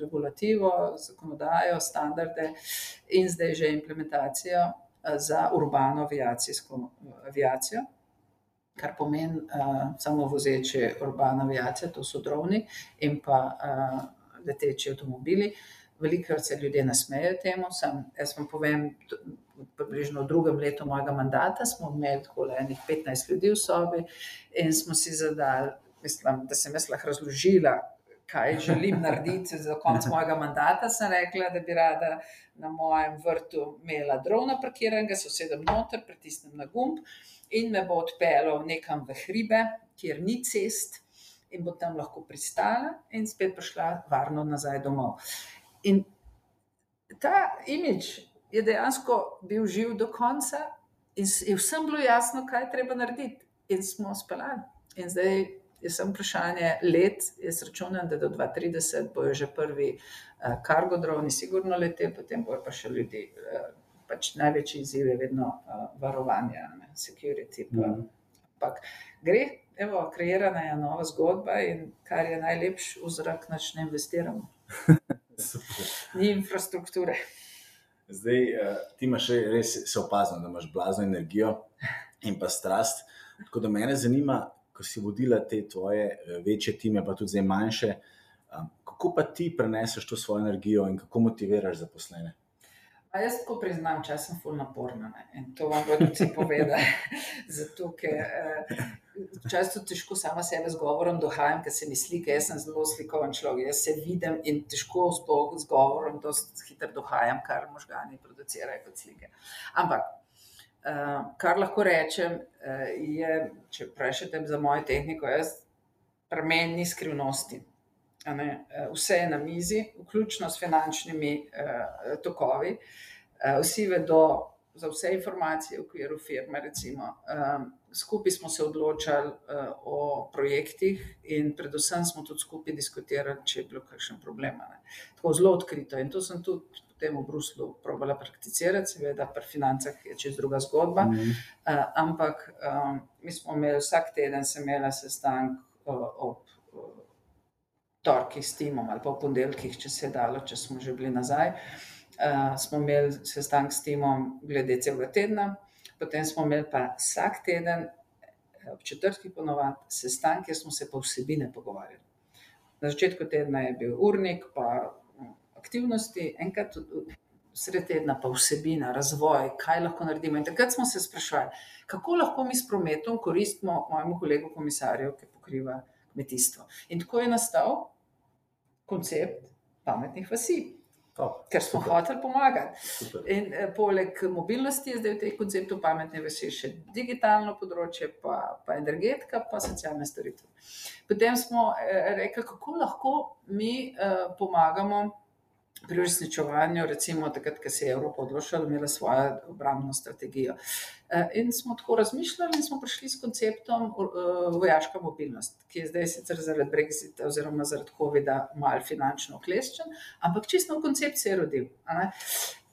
regulativo, zakonodajo, standarde in zdaj že implementacijo za urbano aviacijo, kar pomeni uh, samo vozeče urbana aviacija, to so droni in pa uh, leteči avtomobili. Velikokrat se ljudje nasmejejo temu, sem, jaz vam povem, približno v drugem letu mojega mandata smo imeli tako enih 15 ljudi v sobi in smo si zadali, mislim, da sem jaz lahko razložila, kaj želim narediti za konec mojega mandata, sem rekla, da bi rada na mojem vrtu imela drona parkiranega, se usedem noter, pritisnem na gumb in me bo odpeljal nekam v hribe, kjer ni cest in bo tam lahko pristala in spet prišla varno nazaj domov. In ta imič je dejansko bil živ do konca in je vsem bilo jasno, kaj treba narediti in smo speljali. In zdaj je samo vprašanje let, jaz računam, da do 2030 bojo že prvi kargo uh, droni sigurno leteli, potem bojo pa še ljudi. Uh, pač največji izziv je vedno uh, varovanje, ne, security. Pa, Mhm. ampak gre, evo, kreirana je nova zgodba in kar je najlepše, v zrak nač ne investiramo. Ni infrastrukture. Zdaj, uh, ti imaš re- res se opazno, da imaš blazno energijo in pa strast. Tako da mene zanima, ko si vodila te tvoje eh, večje time, pa tudi zdaj manjše, um, kako pa ti preneseš to svojo energijo in kako motiviraš zaposlene? A jaz tako priznam, če sem ful naporna ne? in to vam bodo vsi povedali. Zato, ker eh, včasih tudi težko sama sebe z govorom dohajam, ker se mi slika, jaz sem zelo slikoven človek, jaz se vidim in težko sploh z govorom dosti hitro dohajam, kar možgani producirajo kot slike. Ampak, eh, kar lahko rečem, eh, je, če vprašate za mojo tehniko, jaz pri meni ni skrivnosti. Vse je na mizi, vključno s finančnimi uh, tokovi. Uh, vsi vedo za vse informacije v okviru firme. Recimo, um, skupaj smo se odločali uh, o projektih, in predvsem smo tudi skupaj diskutirali, če je bilo kakšen problem. Ne. Tako zelo odkrito. In to sem tudi potem v Bruslu probala prakticirati, seveda, pri financah je čez druga zgodba. Mm -hmm. uh, ampak um, mi smo imeli vsak teden, sem imela sestanek uh, ob. Uh, Torki s timom, ali pa v ponedeljkih, če se je dalo, če smo že bili nazaj. Uh, smo imeli sestanek s timom, glede celega tedna, potem smo imeli pa vsak teden, ob četrti ponovadi, sestanek, kjer smo se pa vsebine pogovarjali. Na začetku tedna je bil urnik, pa aktivnosti, enkrat sred tedna pa vsebina, razvoj, kaj lahko naredimo. In takrat smo se sprašvali, kako lahko mi s prometom koristimo mojemu kolegu komisarju, ki pokriva kmetijstvo. In tako je nastal koncept pametnih vasi. Top, ker smo super. hoteli pomagati. Super. In eh, poleg mobilnosti je zdaj v tej konceptu pametne vasi še digitalno področje, pa, pa energetika, pa socialne storitve. Potem smo eh, rekli, kako lahko mi eh, pomagamo pri uresničevanju, recimo takrat, ko se je Evropa odločila, ima svojo obrambno strategijo. Eh, in smo tako razmišljali in smo prišli s konceptom uh, vojaška mobilnost, ki je zdaj sicer zaradi Brexita oziroma zaradi COVID-a mal finančno okleščen, ampak čisto v koncept se je rodil.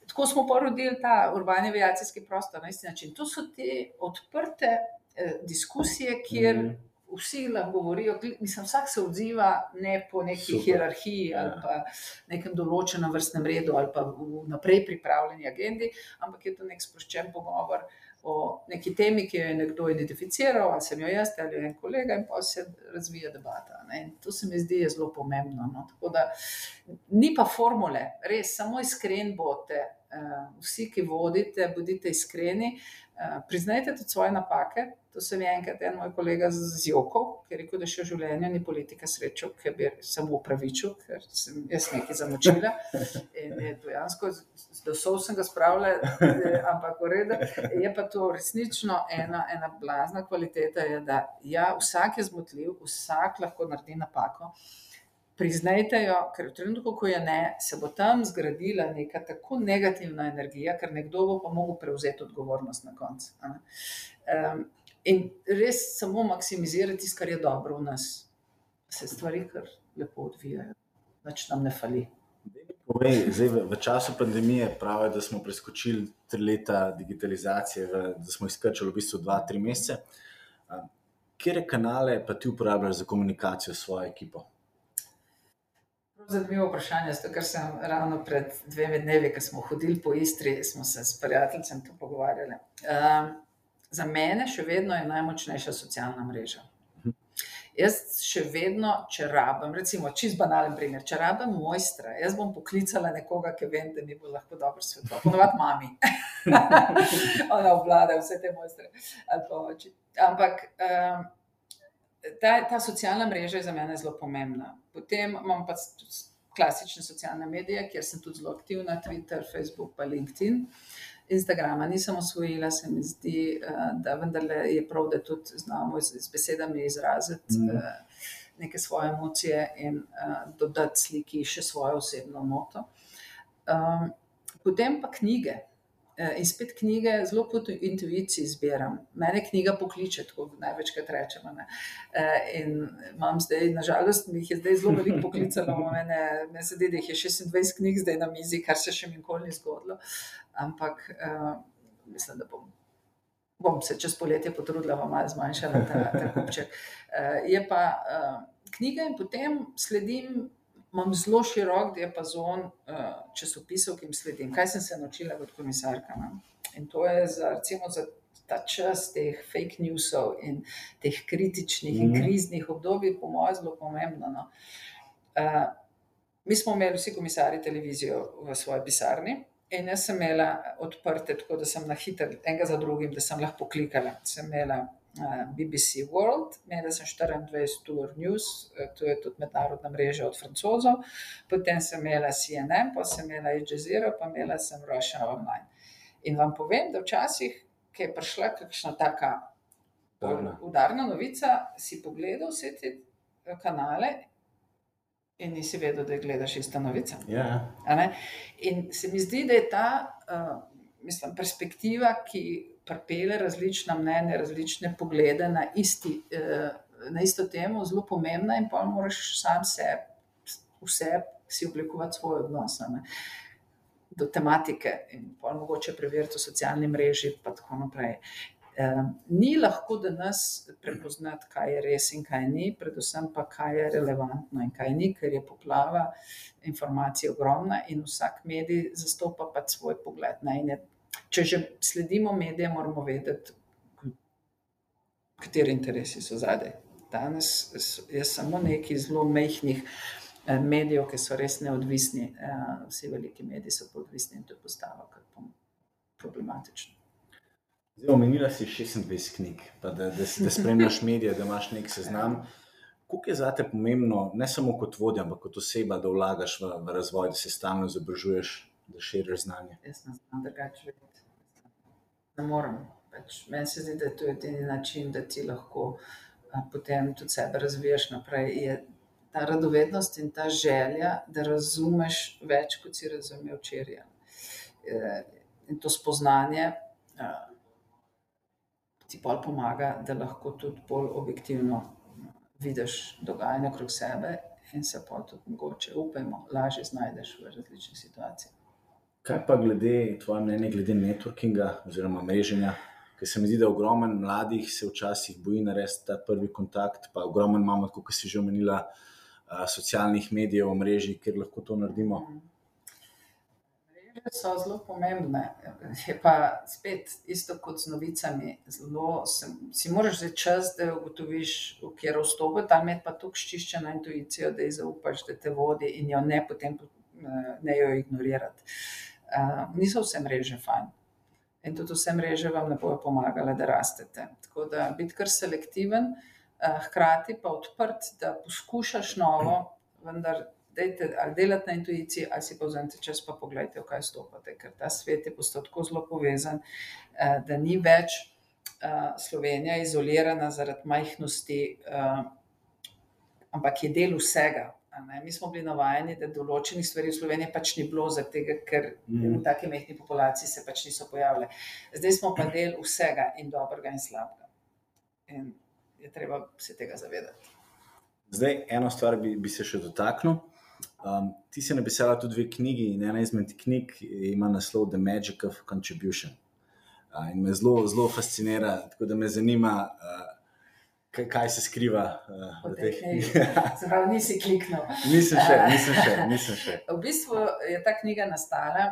Tako smo porodili ta urbani aviacijski prostor na isti način. To so te odprte eh, diskusije, kjer mm vsi lahko govorijo, mislim, vsak se odziva ne po neki Super. hierarhiji ali ja. pa nekem določenem vrstnem redu ali pa v naprej pripravljeni agendi, ampak je to nek sproščen pogovor. O neki temi, ki jo je nekdo identificiral, ali sem jo jaz, ali en kolega, in pa se razvija debata. To se mi zdi zelo pomembno. No? Da, ni pa formule, res, samo iskren bote. Uh, vsi, ki vodite, bodite iskreni, uh, priznajte tudi svoje napake, To se mi je enkrat en moj kolega z Joko, ki je rekel, da še v življenju ni politika srečo, ker bi se mu upravičil, ker sem jaz nekaj zamočila. In je dejansko, da so vsem ga spravljali, ampak v redu. Je pa to resnično ena, ena blazna kvaliteta, je, da ja, vsak je zmotljiv, vsak lahko naredi napako. Priznajte jo, ker v trenutku, ko je ne, se bo tam zgradila neka tako negativna energija, ker nekdo bo pa mogel prevzeti odgovornost na koncu. In res samo maksimizirati tisto, kar je dobro v nas, se stvari kar lepo odvijajo, več nam ne fali. Povej, zdaj, v, v času pandemije pravijo, da smo preskočili tri leta digitalizacije, v, da smo izkrčili v bistvu dva, tri mesece. Kje kanale pa ti uporabljaš za komunikacijo s svojo ekipo? Zanimivo vprašanje, zato ker sem ravno pred dvemi dnevi, ko smo hodili po Istri, smo se s prijateljem to pogovarjali. Um, za mene še vedno je najmočnejša socialna mreža. Jaz še vedno, če rabim, recimo, čist banalen primer, če rabim mojstra, jaz bom poklicala nekoga, ki vem, da mi bo lahko dobro svetoval, ponovadi mami. Ona obvlada vse te mojstre. Ampak um, ta, ta socialna mreža je za mene zelo pomembna. Potem imam pa klasične socialne medije, kjer sem tudi zelo aktivna, Twitter, Facebook, pa LinkedIn. Instagrama nisem osvojila, se mi zdi, eh, da vendarle je prav, da tudi znamo z, z besedami izraziti mm. neke svoje emocije in dodati sliki še svojo osebno noto. Um, potem pa knjige. In spet knjige, zelo po intuiciji zbiram. Mene knjiga pokliče, tako največkrat rečemo. Ne. In imam zdaj, nažalost, mi jih je zdaj zelo veliko poklicalo, mene, mene se zdi, da jih je 26 knjig zdaj na mizi, kar se še nikoli ni zgodilo ampak uh, mislim, da bom, bom se čez poletje potrudila, da malo zmanjšala ta, ta kupček. Uh, je pa uh, knjiga in potem sledim. Imam zelo širok diapazon uh, časopisov, ki jim sledim. Kaj sem se naučila kot komisarka? Ne? In to je za, recimo, za ta čas teh fake newsov in teh kritičnih mm. in mhm. kriznih obdobij, po mojem, zelo pomembno. No? Uh, mi smo imeli vsi komisari televizijo v svoji pisarni, In jaz sem imela odprte, tako da sem na hitro, enega za drugim, da sem lahko klikala. Sem imela BBC World, imela sem 24 Tour News, uh, to je tudi mednarodna mreža od francozov, potem sem imela CNN, pa sem imela Al Jazeera, pa imela sem Russia Online. In vam povem, da včasih, ki je prišla kakšna taka udarna novica, si pogledal vse te eh, kanale in nisi vedel, da gledaš iste novice. Ja. A ne? In se mi zdi, da je ta uh, mislim, perspektiva, ki pripelje različna mnenja, različne poglede na, isti, uh, na isto temo, zelo pomembna, in pa moraš sam sebe, vse si oblikovati svoj odnos. a ne. Do tematike, in pa mogoče preveriti v socialni mreži, in tako naprej. Um, ni lahko danes prepoznati, kaj je res in kaj ni, predvsem pa kaj je relevantno in kaj ni, ker je poplava informacij ogromna in vsak medij zastopa pač svoj pogled. Ne, in je, če že sledimo medijem, moramo vedeti, kateri interesi so zadaj. Danes je samo nekaj zelo mehkih eh, medijev, ki so res neodvisni, eh, vsi veliki mediji so pa odvisni in to je postalo problematično. Zdaj, omenila si 26 knjig, pa da, da, da spremljaš medije, da imaš nek seznam. Kako je za te pomembno, ne samo kot vodja, ampak kot oseba, da vlagaš v, v razvoj, da se stalno izobražuješ, da širiš znanje? Jaz ne znam drugače vedeti. Ne morem. Pač, meni se zdi, da je to edini način, da ti lahko a, potem tudi sebe razvijaš naprej. Je ta radovednost in ta želja, da razumeš več, kot si razumel včeraj. In to spoznanje a, ti pol pomaga, da lahko tudi bolj objektivno vidiš dogajanje okrog sebe in se pa tudi mogoče, upajmo, lažje znajdeš v različnih situacijah. Kaj pa glede tvoje mnenje, glede networkinga oziroma mreženja? Ker se mi zdi, da ogromno mladih se včasih boji narediti ta prvi kontakt, pa ogromno imamo, kot si že omenila, socialnih medijev, mreži, kjer lahko to naredimo. Mreže so zelo pomembne. Je pa spet isto kot z novicami. Zelo, se, si moraš zdaj čas, da ugotoviš, v kjer vstopiti, tam je pa tako ščiščena intuicija, da ji zaupaš, da te vodi in jo ne potem eh, ne jo ignorirati. Uh, niso vse mreže fajn. In tudi vse mreže vam ne bodo pomagale, da rastete. Tako da biti kar selektiven, uh, hkrati pa odprt, da poskušaš novo, vendar dejte, delati na intuiciji, ali si pa vzamete čas, pa pogledajte, v kaj stopate, ker ta svet je postal tako zelo povezan, eh, da ni več Slovenija izolirana zaradi majhnosti, ampak je del vsega. Mi smo bili navajeni, da določenih stvari v Sloveniji pač ni bilo, tega, ker Mhm. v taki mehki populaciji se pač niso pojavile. Zdaj smo pa del vsega in dobrega in slabega. In je treba se tega zavedati. Zdaj, eno stvar bi, bi se še dotaknil. Um, ti si napisala tudi dve knjigi, in ena izmed knjig ima naslov The Magic of Contribution. Uh, in me zelo, zelo fascinira, tako da me zanima, uh, kaj, kaj se skriva uh, V tej teh knjigi. knjigah. Se pravi, nisi kliknil. nisem še, nisem še, nisem še. V bistvu je ta knjiga nastala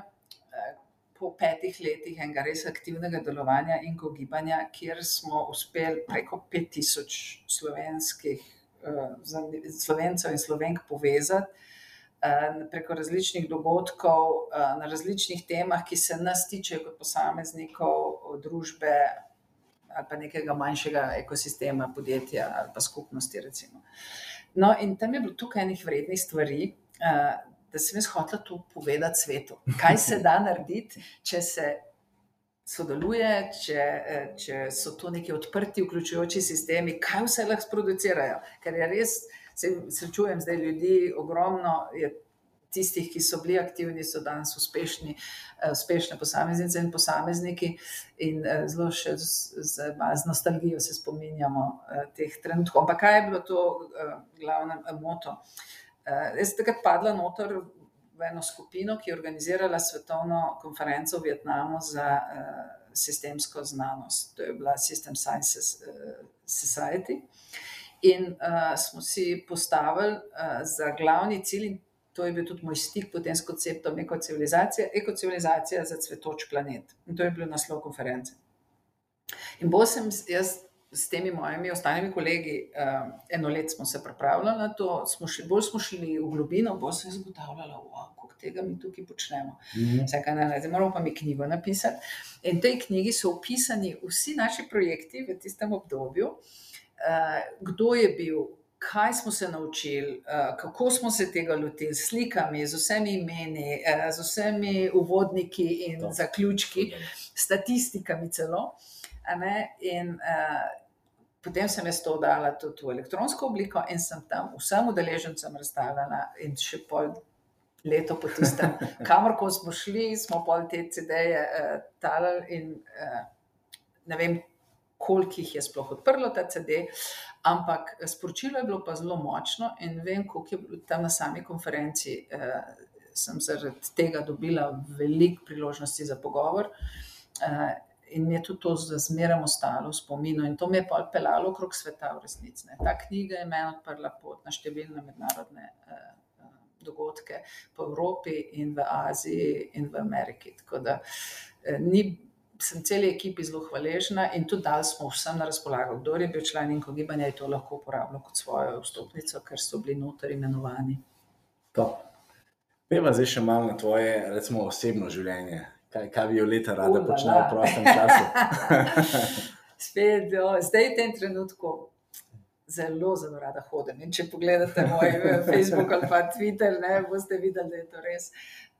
eh, po petih letih enega res aktivnega delovanja in gibanja, kjer smo uspeli preko 5000 slovenskih eh, slovencev in slovenk povezati. eh, Preko različnih dogodkov, eh, na različnih temah, ki se nas tičejo kot posameznikov, družbe ali pa nekega manjšega ekosistema, podjetja ali pa skupnosti. Recimo. No, in tam je bilo tukaj enih vrednih stvari, eh, da sem jaz hotela to povedati svetu. Kaj se da narediti, če se sodeluje, če, eh, če so to neki odprti, vključujoči sistemi, kaj vse lahko sproducirajo. Ker je res, se srečujem zdaj ljudi, ogromno je tistih, ki so bili aktivni, so danes uspešni, eh, uspešne posameznice in posamezniki. In eh, zelo še z, z, z nostalgijo se spominjamo eh, teh trenutkov. Ampak kaj je bilo to glavno moto? Jaz sem takrat padla noter v eno skupino, ki je organizirala svetovno konferenco v Vietnamu za sistemsko znanost. To je bila System Sciences eh, Society. In uh, smo si postavili uh, za glavni cilj, in to je bil tudi moj stik potem s konceptom ekocivilizacije, ekocivilizacija za cvetoč planet. In to je bil naslov konference. In bolj sem jaz s temi mojimi ostalimi kolegi, uh, eno let smo se pripravljali na to, smo šli, bolj smo šli v globino, bolj sem jaz ugotavljala, wow, koliko tega mi tukaj počnemo. Mhm. Vse, kar ne, zdaj moramo pa mi knjigo napisati. In v tej knjigi so opisani vsi naši projekti v tistem obdobju, uh, kdo je bil, kaj smo se naučili, uh, kako smo se tega lotili, s slikami, z vsemi imeni, uh, z vsemi uvodniki in To. zaključki, statistikami celo. In uh, potem sem jaz to dala tudi v elektronsko obliko in sem tam vsem udeležencem razstavljala in še pol leto po tistem, kamorkoli smo šli, smo pol te CD-je uh, talali in uh, ne vem, koliko jih je sploh odprlo ta CD, ampak sporočilo je bilo pa zelo močno in vem, koliko je bilo tam na sami konferenci. Uh, sem zaradi tega dobila veliko priložnosti za pogovor. Uh, in mi je tudi to zmeraj ostalo v spominu, in to me je pa pelalo okrog sveta, v resnici. Ta knjiga je meni odprla pot na številne mednarodne eh, dogodke po Evropi in v Aziji in v Ameriki. Tako da eh, ni. Sem celi ekipi zelo hvaležna in tudi dal smo vsem na razpolago. Kdo je bil član in ko gibanja, je to lahko uporabljal kot svojo vstopnico, ker so bili noter imenovani. Peva zdaj še malo na tvoje, recimo, osebno življenje kaj, kaj bi jo leta rada počela v prostem času. Spet, jo, zdaj v tem trenutku zelo, zelo rada hodim. In če pogledate moj eh, Facebook ali pa Twitter, ne, boste videli, da je to res.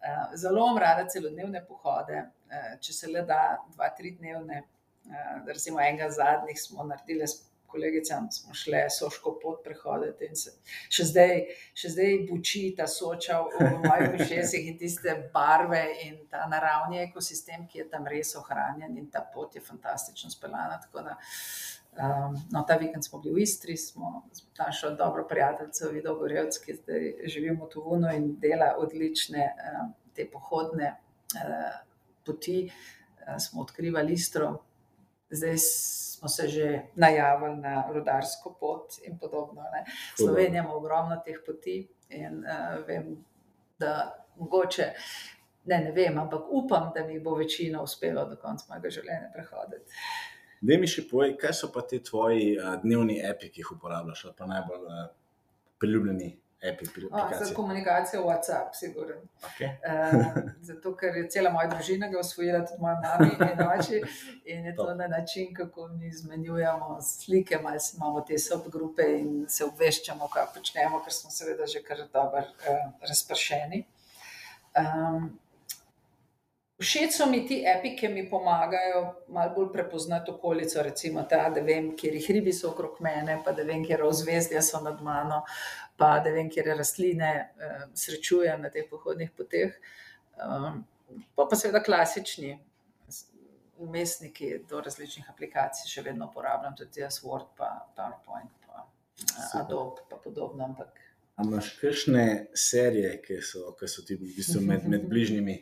Uh, zelo imam rada celodnevne pohode, uh, če se le da, dva, tri dnevne. Uh, recimo enega zadnjih smo naredili kolegicam smo šli soško pot prehoditi in se še zdaj, še zdaj buči ta soča v mojih ušesih in tiste barve in ta naravni ekosistem, ki je tam res ohranjen in ta pot je fantastično speljana. Um, no, ta vikend smo bili v Istri, smo našli dobro prijateljico, Vido Gorjevc, ki zdaj živimo v Tuvunu in dela odlične um, te pohodne uh, poti. Uh, smo odkrivali Istro, zdaj smo se že najavili na rodarsko pot in podobno. Ne. Slovenija ima ogromno teh poti in uh, vem, da mogoče. Ne, ne vem, ampak upam, da mi bo večina uspela do konca mojega življenja prehoditi. Da mi še povej, kaj so pa ti tvoji uh, dnevni api, ki jih uporabljaš, ali pa najbolj uh, priljubljeni api. Oh, za komunikacijo WhatsApp, sigurno. Okay. uh, zato, ker je cela moja družina ga osvojila, tudi moja mama in oči. In je to na način, kako mi izmenjujemo slike, malo imamo te subgrupe in se obveščamo, kaj počnemo, ker smo seveda že kar dobro uh, razpršeni. Um, Všeč so mi ti api, ki mi pomagajo malo bolj prepoznati okolico, recimo ta, da vem, kje so okrog mene, pa da vem, kje ozvezdja so nad mano. Pa da vem, kje rastline uh, srečujem na teh pohodnih poteh. Um, pa pa seveda klasični umestniki do različnih aplikacij, še vedno uporabljam tudi jaz, Word, pa PowerPoint, pa uh, Adobe, pa podobno. Ampak Imáš kakšne serije, ki so, ki so ti v bistvu med, med bližnjimi?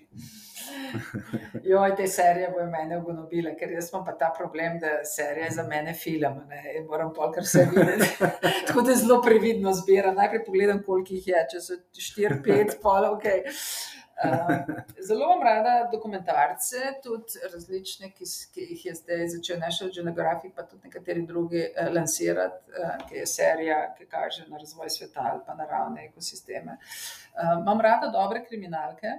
jo, te serije bojo mene ugonobile, ker jaz imam pa ta problem, da serije za mene film. Ne, moram polkar vse videti. Tako da zelo previdno zbiram. Najprej pogledam, koliko jih je, če so 4-5, pol, ok. Uh, zelo imam rada dokumentarce, tudi različne, ki, ki jih je zdaj začel National Geographic, pa tudi nekateri drugi uh, lansirati, uh, ki je serija, ki kaže na razvoj sveta ali pa naravne ekosisteme. Uh, imam rada dobre kriminalke,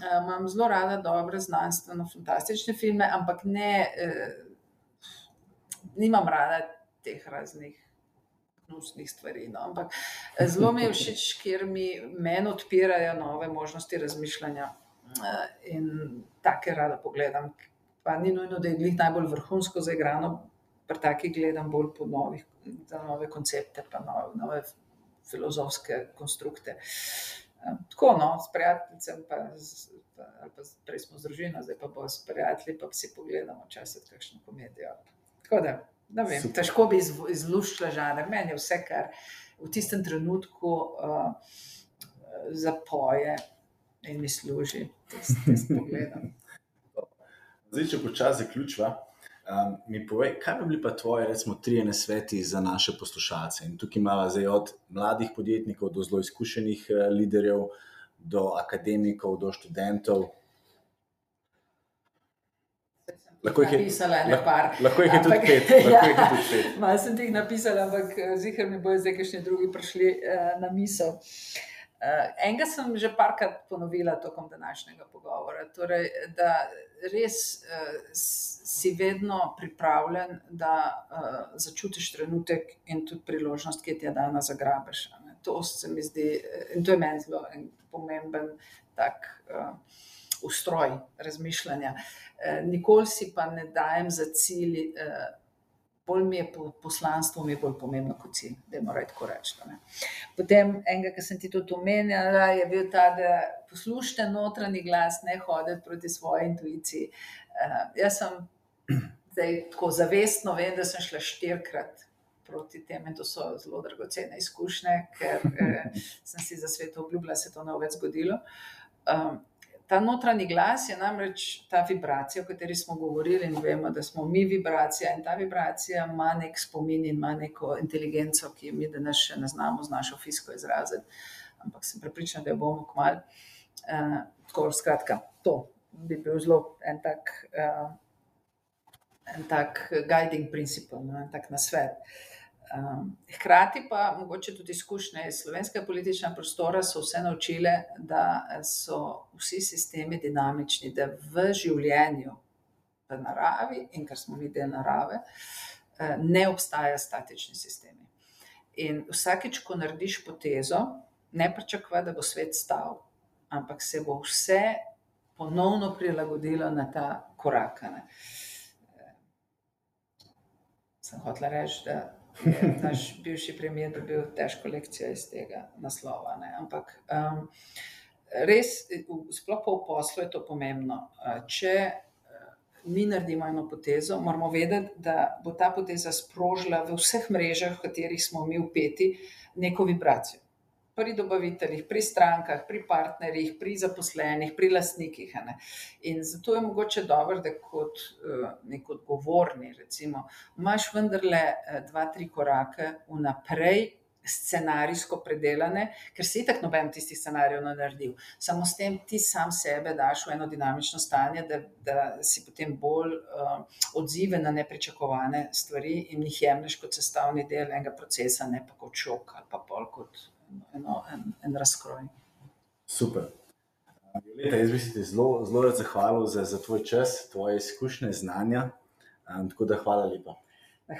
uh, imam zelo rada dobre znanstveno-fantastične filme, ampak ne, uh, nimam rada teh raznih gnusnih stvari. No. Ampak eh, zelo mi je všeč, ker mi meni odpirajo nove možnosti razmišljanja eh, in take rada pogledam. Pa ni nujno, da je njih najbolj vrhunsko zaigrano, pri takih gledam bolj po novih, za nove koncepte, pa nove, nove filozofske konstrukte. Eh, tako, no, s prijateljem, pa, pa prej smo z družino, zdaj pa bo s prijatelji, pa si pogledamo časih kakšno komedijo. Tako da. Vem, težko bi izluščila žanr. Meni je vse, kar v tistem trenutku uh, zapoje in mi služi, da se pogledam. Zdaj, če počasi zaključiva, um, mi povej, kaj bi bili pa tvoje, recimo, tri nasveti za naše poslušalce. In tukaj imamo zdaj od mladih podjetnikov do zelo izkušenih uh, liderjev, do akademikov, do študentov. Lahko jih je napisala, ne par. Lahko jih je tudi pet. Ja, Malo sem jih napisala, ampak eh, zihar mi bojo zdaj kakšni drugi prišli uh, na misel. Uh, enega sem že parkrat ponovila tokom današnjega pogovora. Torej, da res uh, si vedno pripravljen, da uh, začutiš trenutek in tudi priložnost, ki ti je dana za grabeš. To se mi zdi, in to je meni zelo pomemben tak. Uh, ustroj razmišljanja. Eh, nikoli si pa ne dajem za cilj eh, bolj mi je poslanstvo, mi je bolj pomembno kot cilj, da moramo tako reči. Ne. Potem, enega, ki sem ti tudi omenjala, je bil ta, da poslušate notranji glas, ne hodite proti svoji intuiciji. Uh, jaz sem zdaj tako zavestno, vem, da sem šla štirikrat. Proti tem, in to so zelo dragocene izkušnje, ker eh, sem si za svet obljubila, da se to ne bo več zgodilo. Um, Ta notranji glas je namreč ta vibracija, o kateri smo govorili, in vemo, da smo mi vibracija, in ta vibracija ima nek spomin in ima neko inteligenco, ki mi danes še ne znamo z našo fisko izraziti. Ampak sem prepričana, da jo bomo kmalo. Uh, tako, skratka, to bi bil zelo en tak, uh, en tak guiding principle, no, en tak nasvet. Uh, Um, hkrati pa mogoče tudi izkušnje iz slovenskega političnega prostora so vse naučile, da so vsi sistemi dinamični, da v življenju, v naravi in kar smo mi del narave, eh, ne obstajajo statični sistemi. In vsakeč, ko narediš potezo, ne pričakuje, da bo svet stal, ampak se bo vse ponovno prilagodilo na ta korak. Ne. Eh, sem hotel reči, da je naš bivši premijer dobil težko lekcijo iz tega naslova. Ne. Ampak um, res, sploh pa v poslu je to pomembno. Če mi naredimo eno potezo, moramo vedeti, da bo ta poteza sprožila v vseh mrežah, v katerih smo mi upeti, neko vibracijo pri dobaviteljih, pri strankah, pri partnerjih, pri zaposlenih, pri lastnikih. In zato je mogoče dobro, da kot uh, nek odgovorni, recimo, imaš vendarle uh, dva, tri korake vnaprej. Scenarijsko predelane, ker si tako noben tistih scenarijev ne naredil. Samo s tem ti sam sebe daš v eno dinamično stanje, da, da si potem bolj uh, odziven na nepričakovane stvari in jih jemliš kot sestavni del enega procesa, ne pa kot šok ali pa pol kot eno, en, en razkroj. Super. Leta, jaz bi se ti zelo, zelo zahvalil za, za tvoj čas, tvoje izkušnje, znanja. Um, tako da hvala lepa.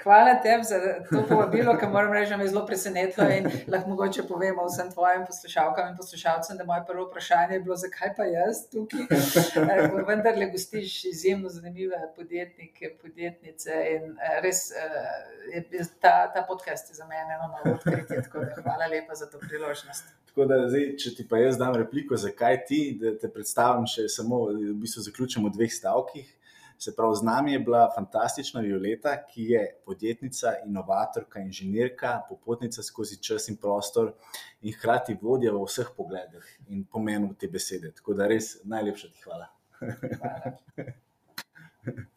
Hvala tebi za to povabilo, ki moram reči, da me je zelo presenetilo in lahko mogoče povemo vsem tvojim poslušalkam in poslušalcem, da moje prvo vprašanje je bilo, zakaj pa jaz tukaj. Eh, vendar le gostiš izjemno zanimive podjetnike, podjetnice in eh, res eh, je ta, ta podcast za mene eno novo odkritje. Tako da hvala lepa za to priložnost. Tako da, zdaj, če ti pa jaz dam repliko, zakaj ti, da te predstavim še samo, v bistvu zaključim v dveh stavkih. Se pravi, z nami je bila fantastična Violeta, ki je podjetnica, inovatorka, inženirka, popotnica skozi čas in prostor in hkrati vodja v vseh pogledih in pomenu te besede. Tako da res najlepša ti hvala. hvala.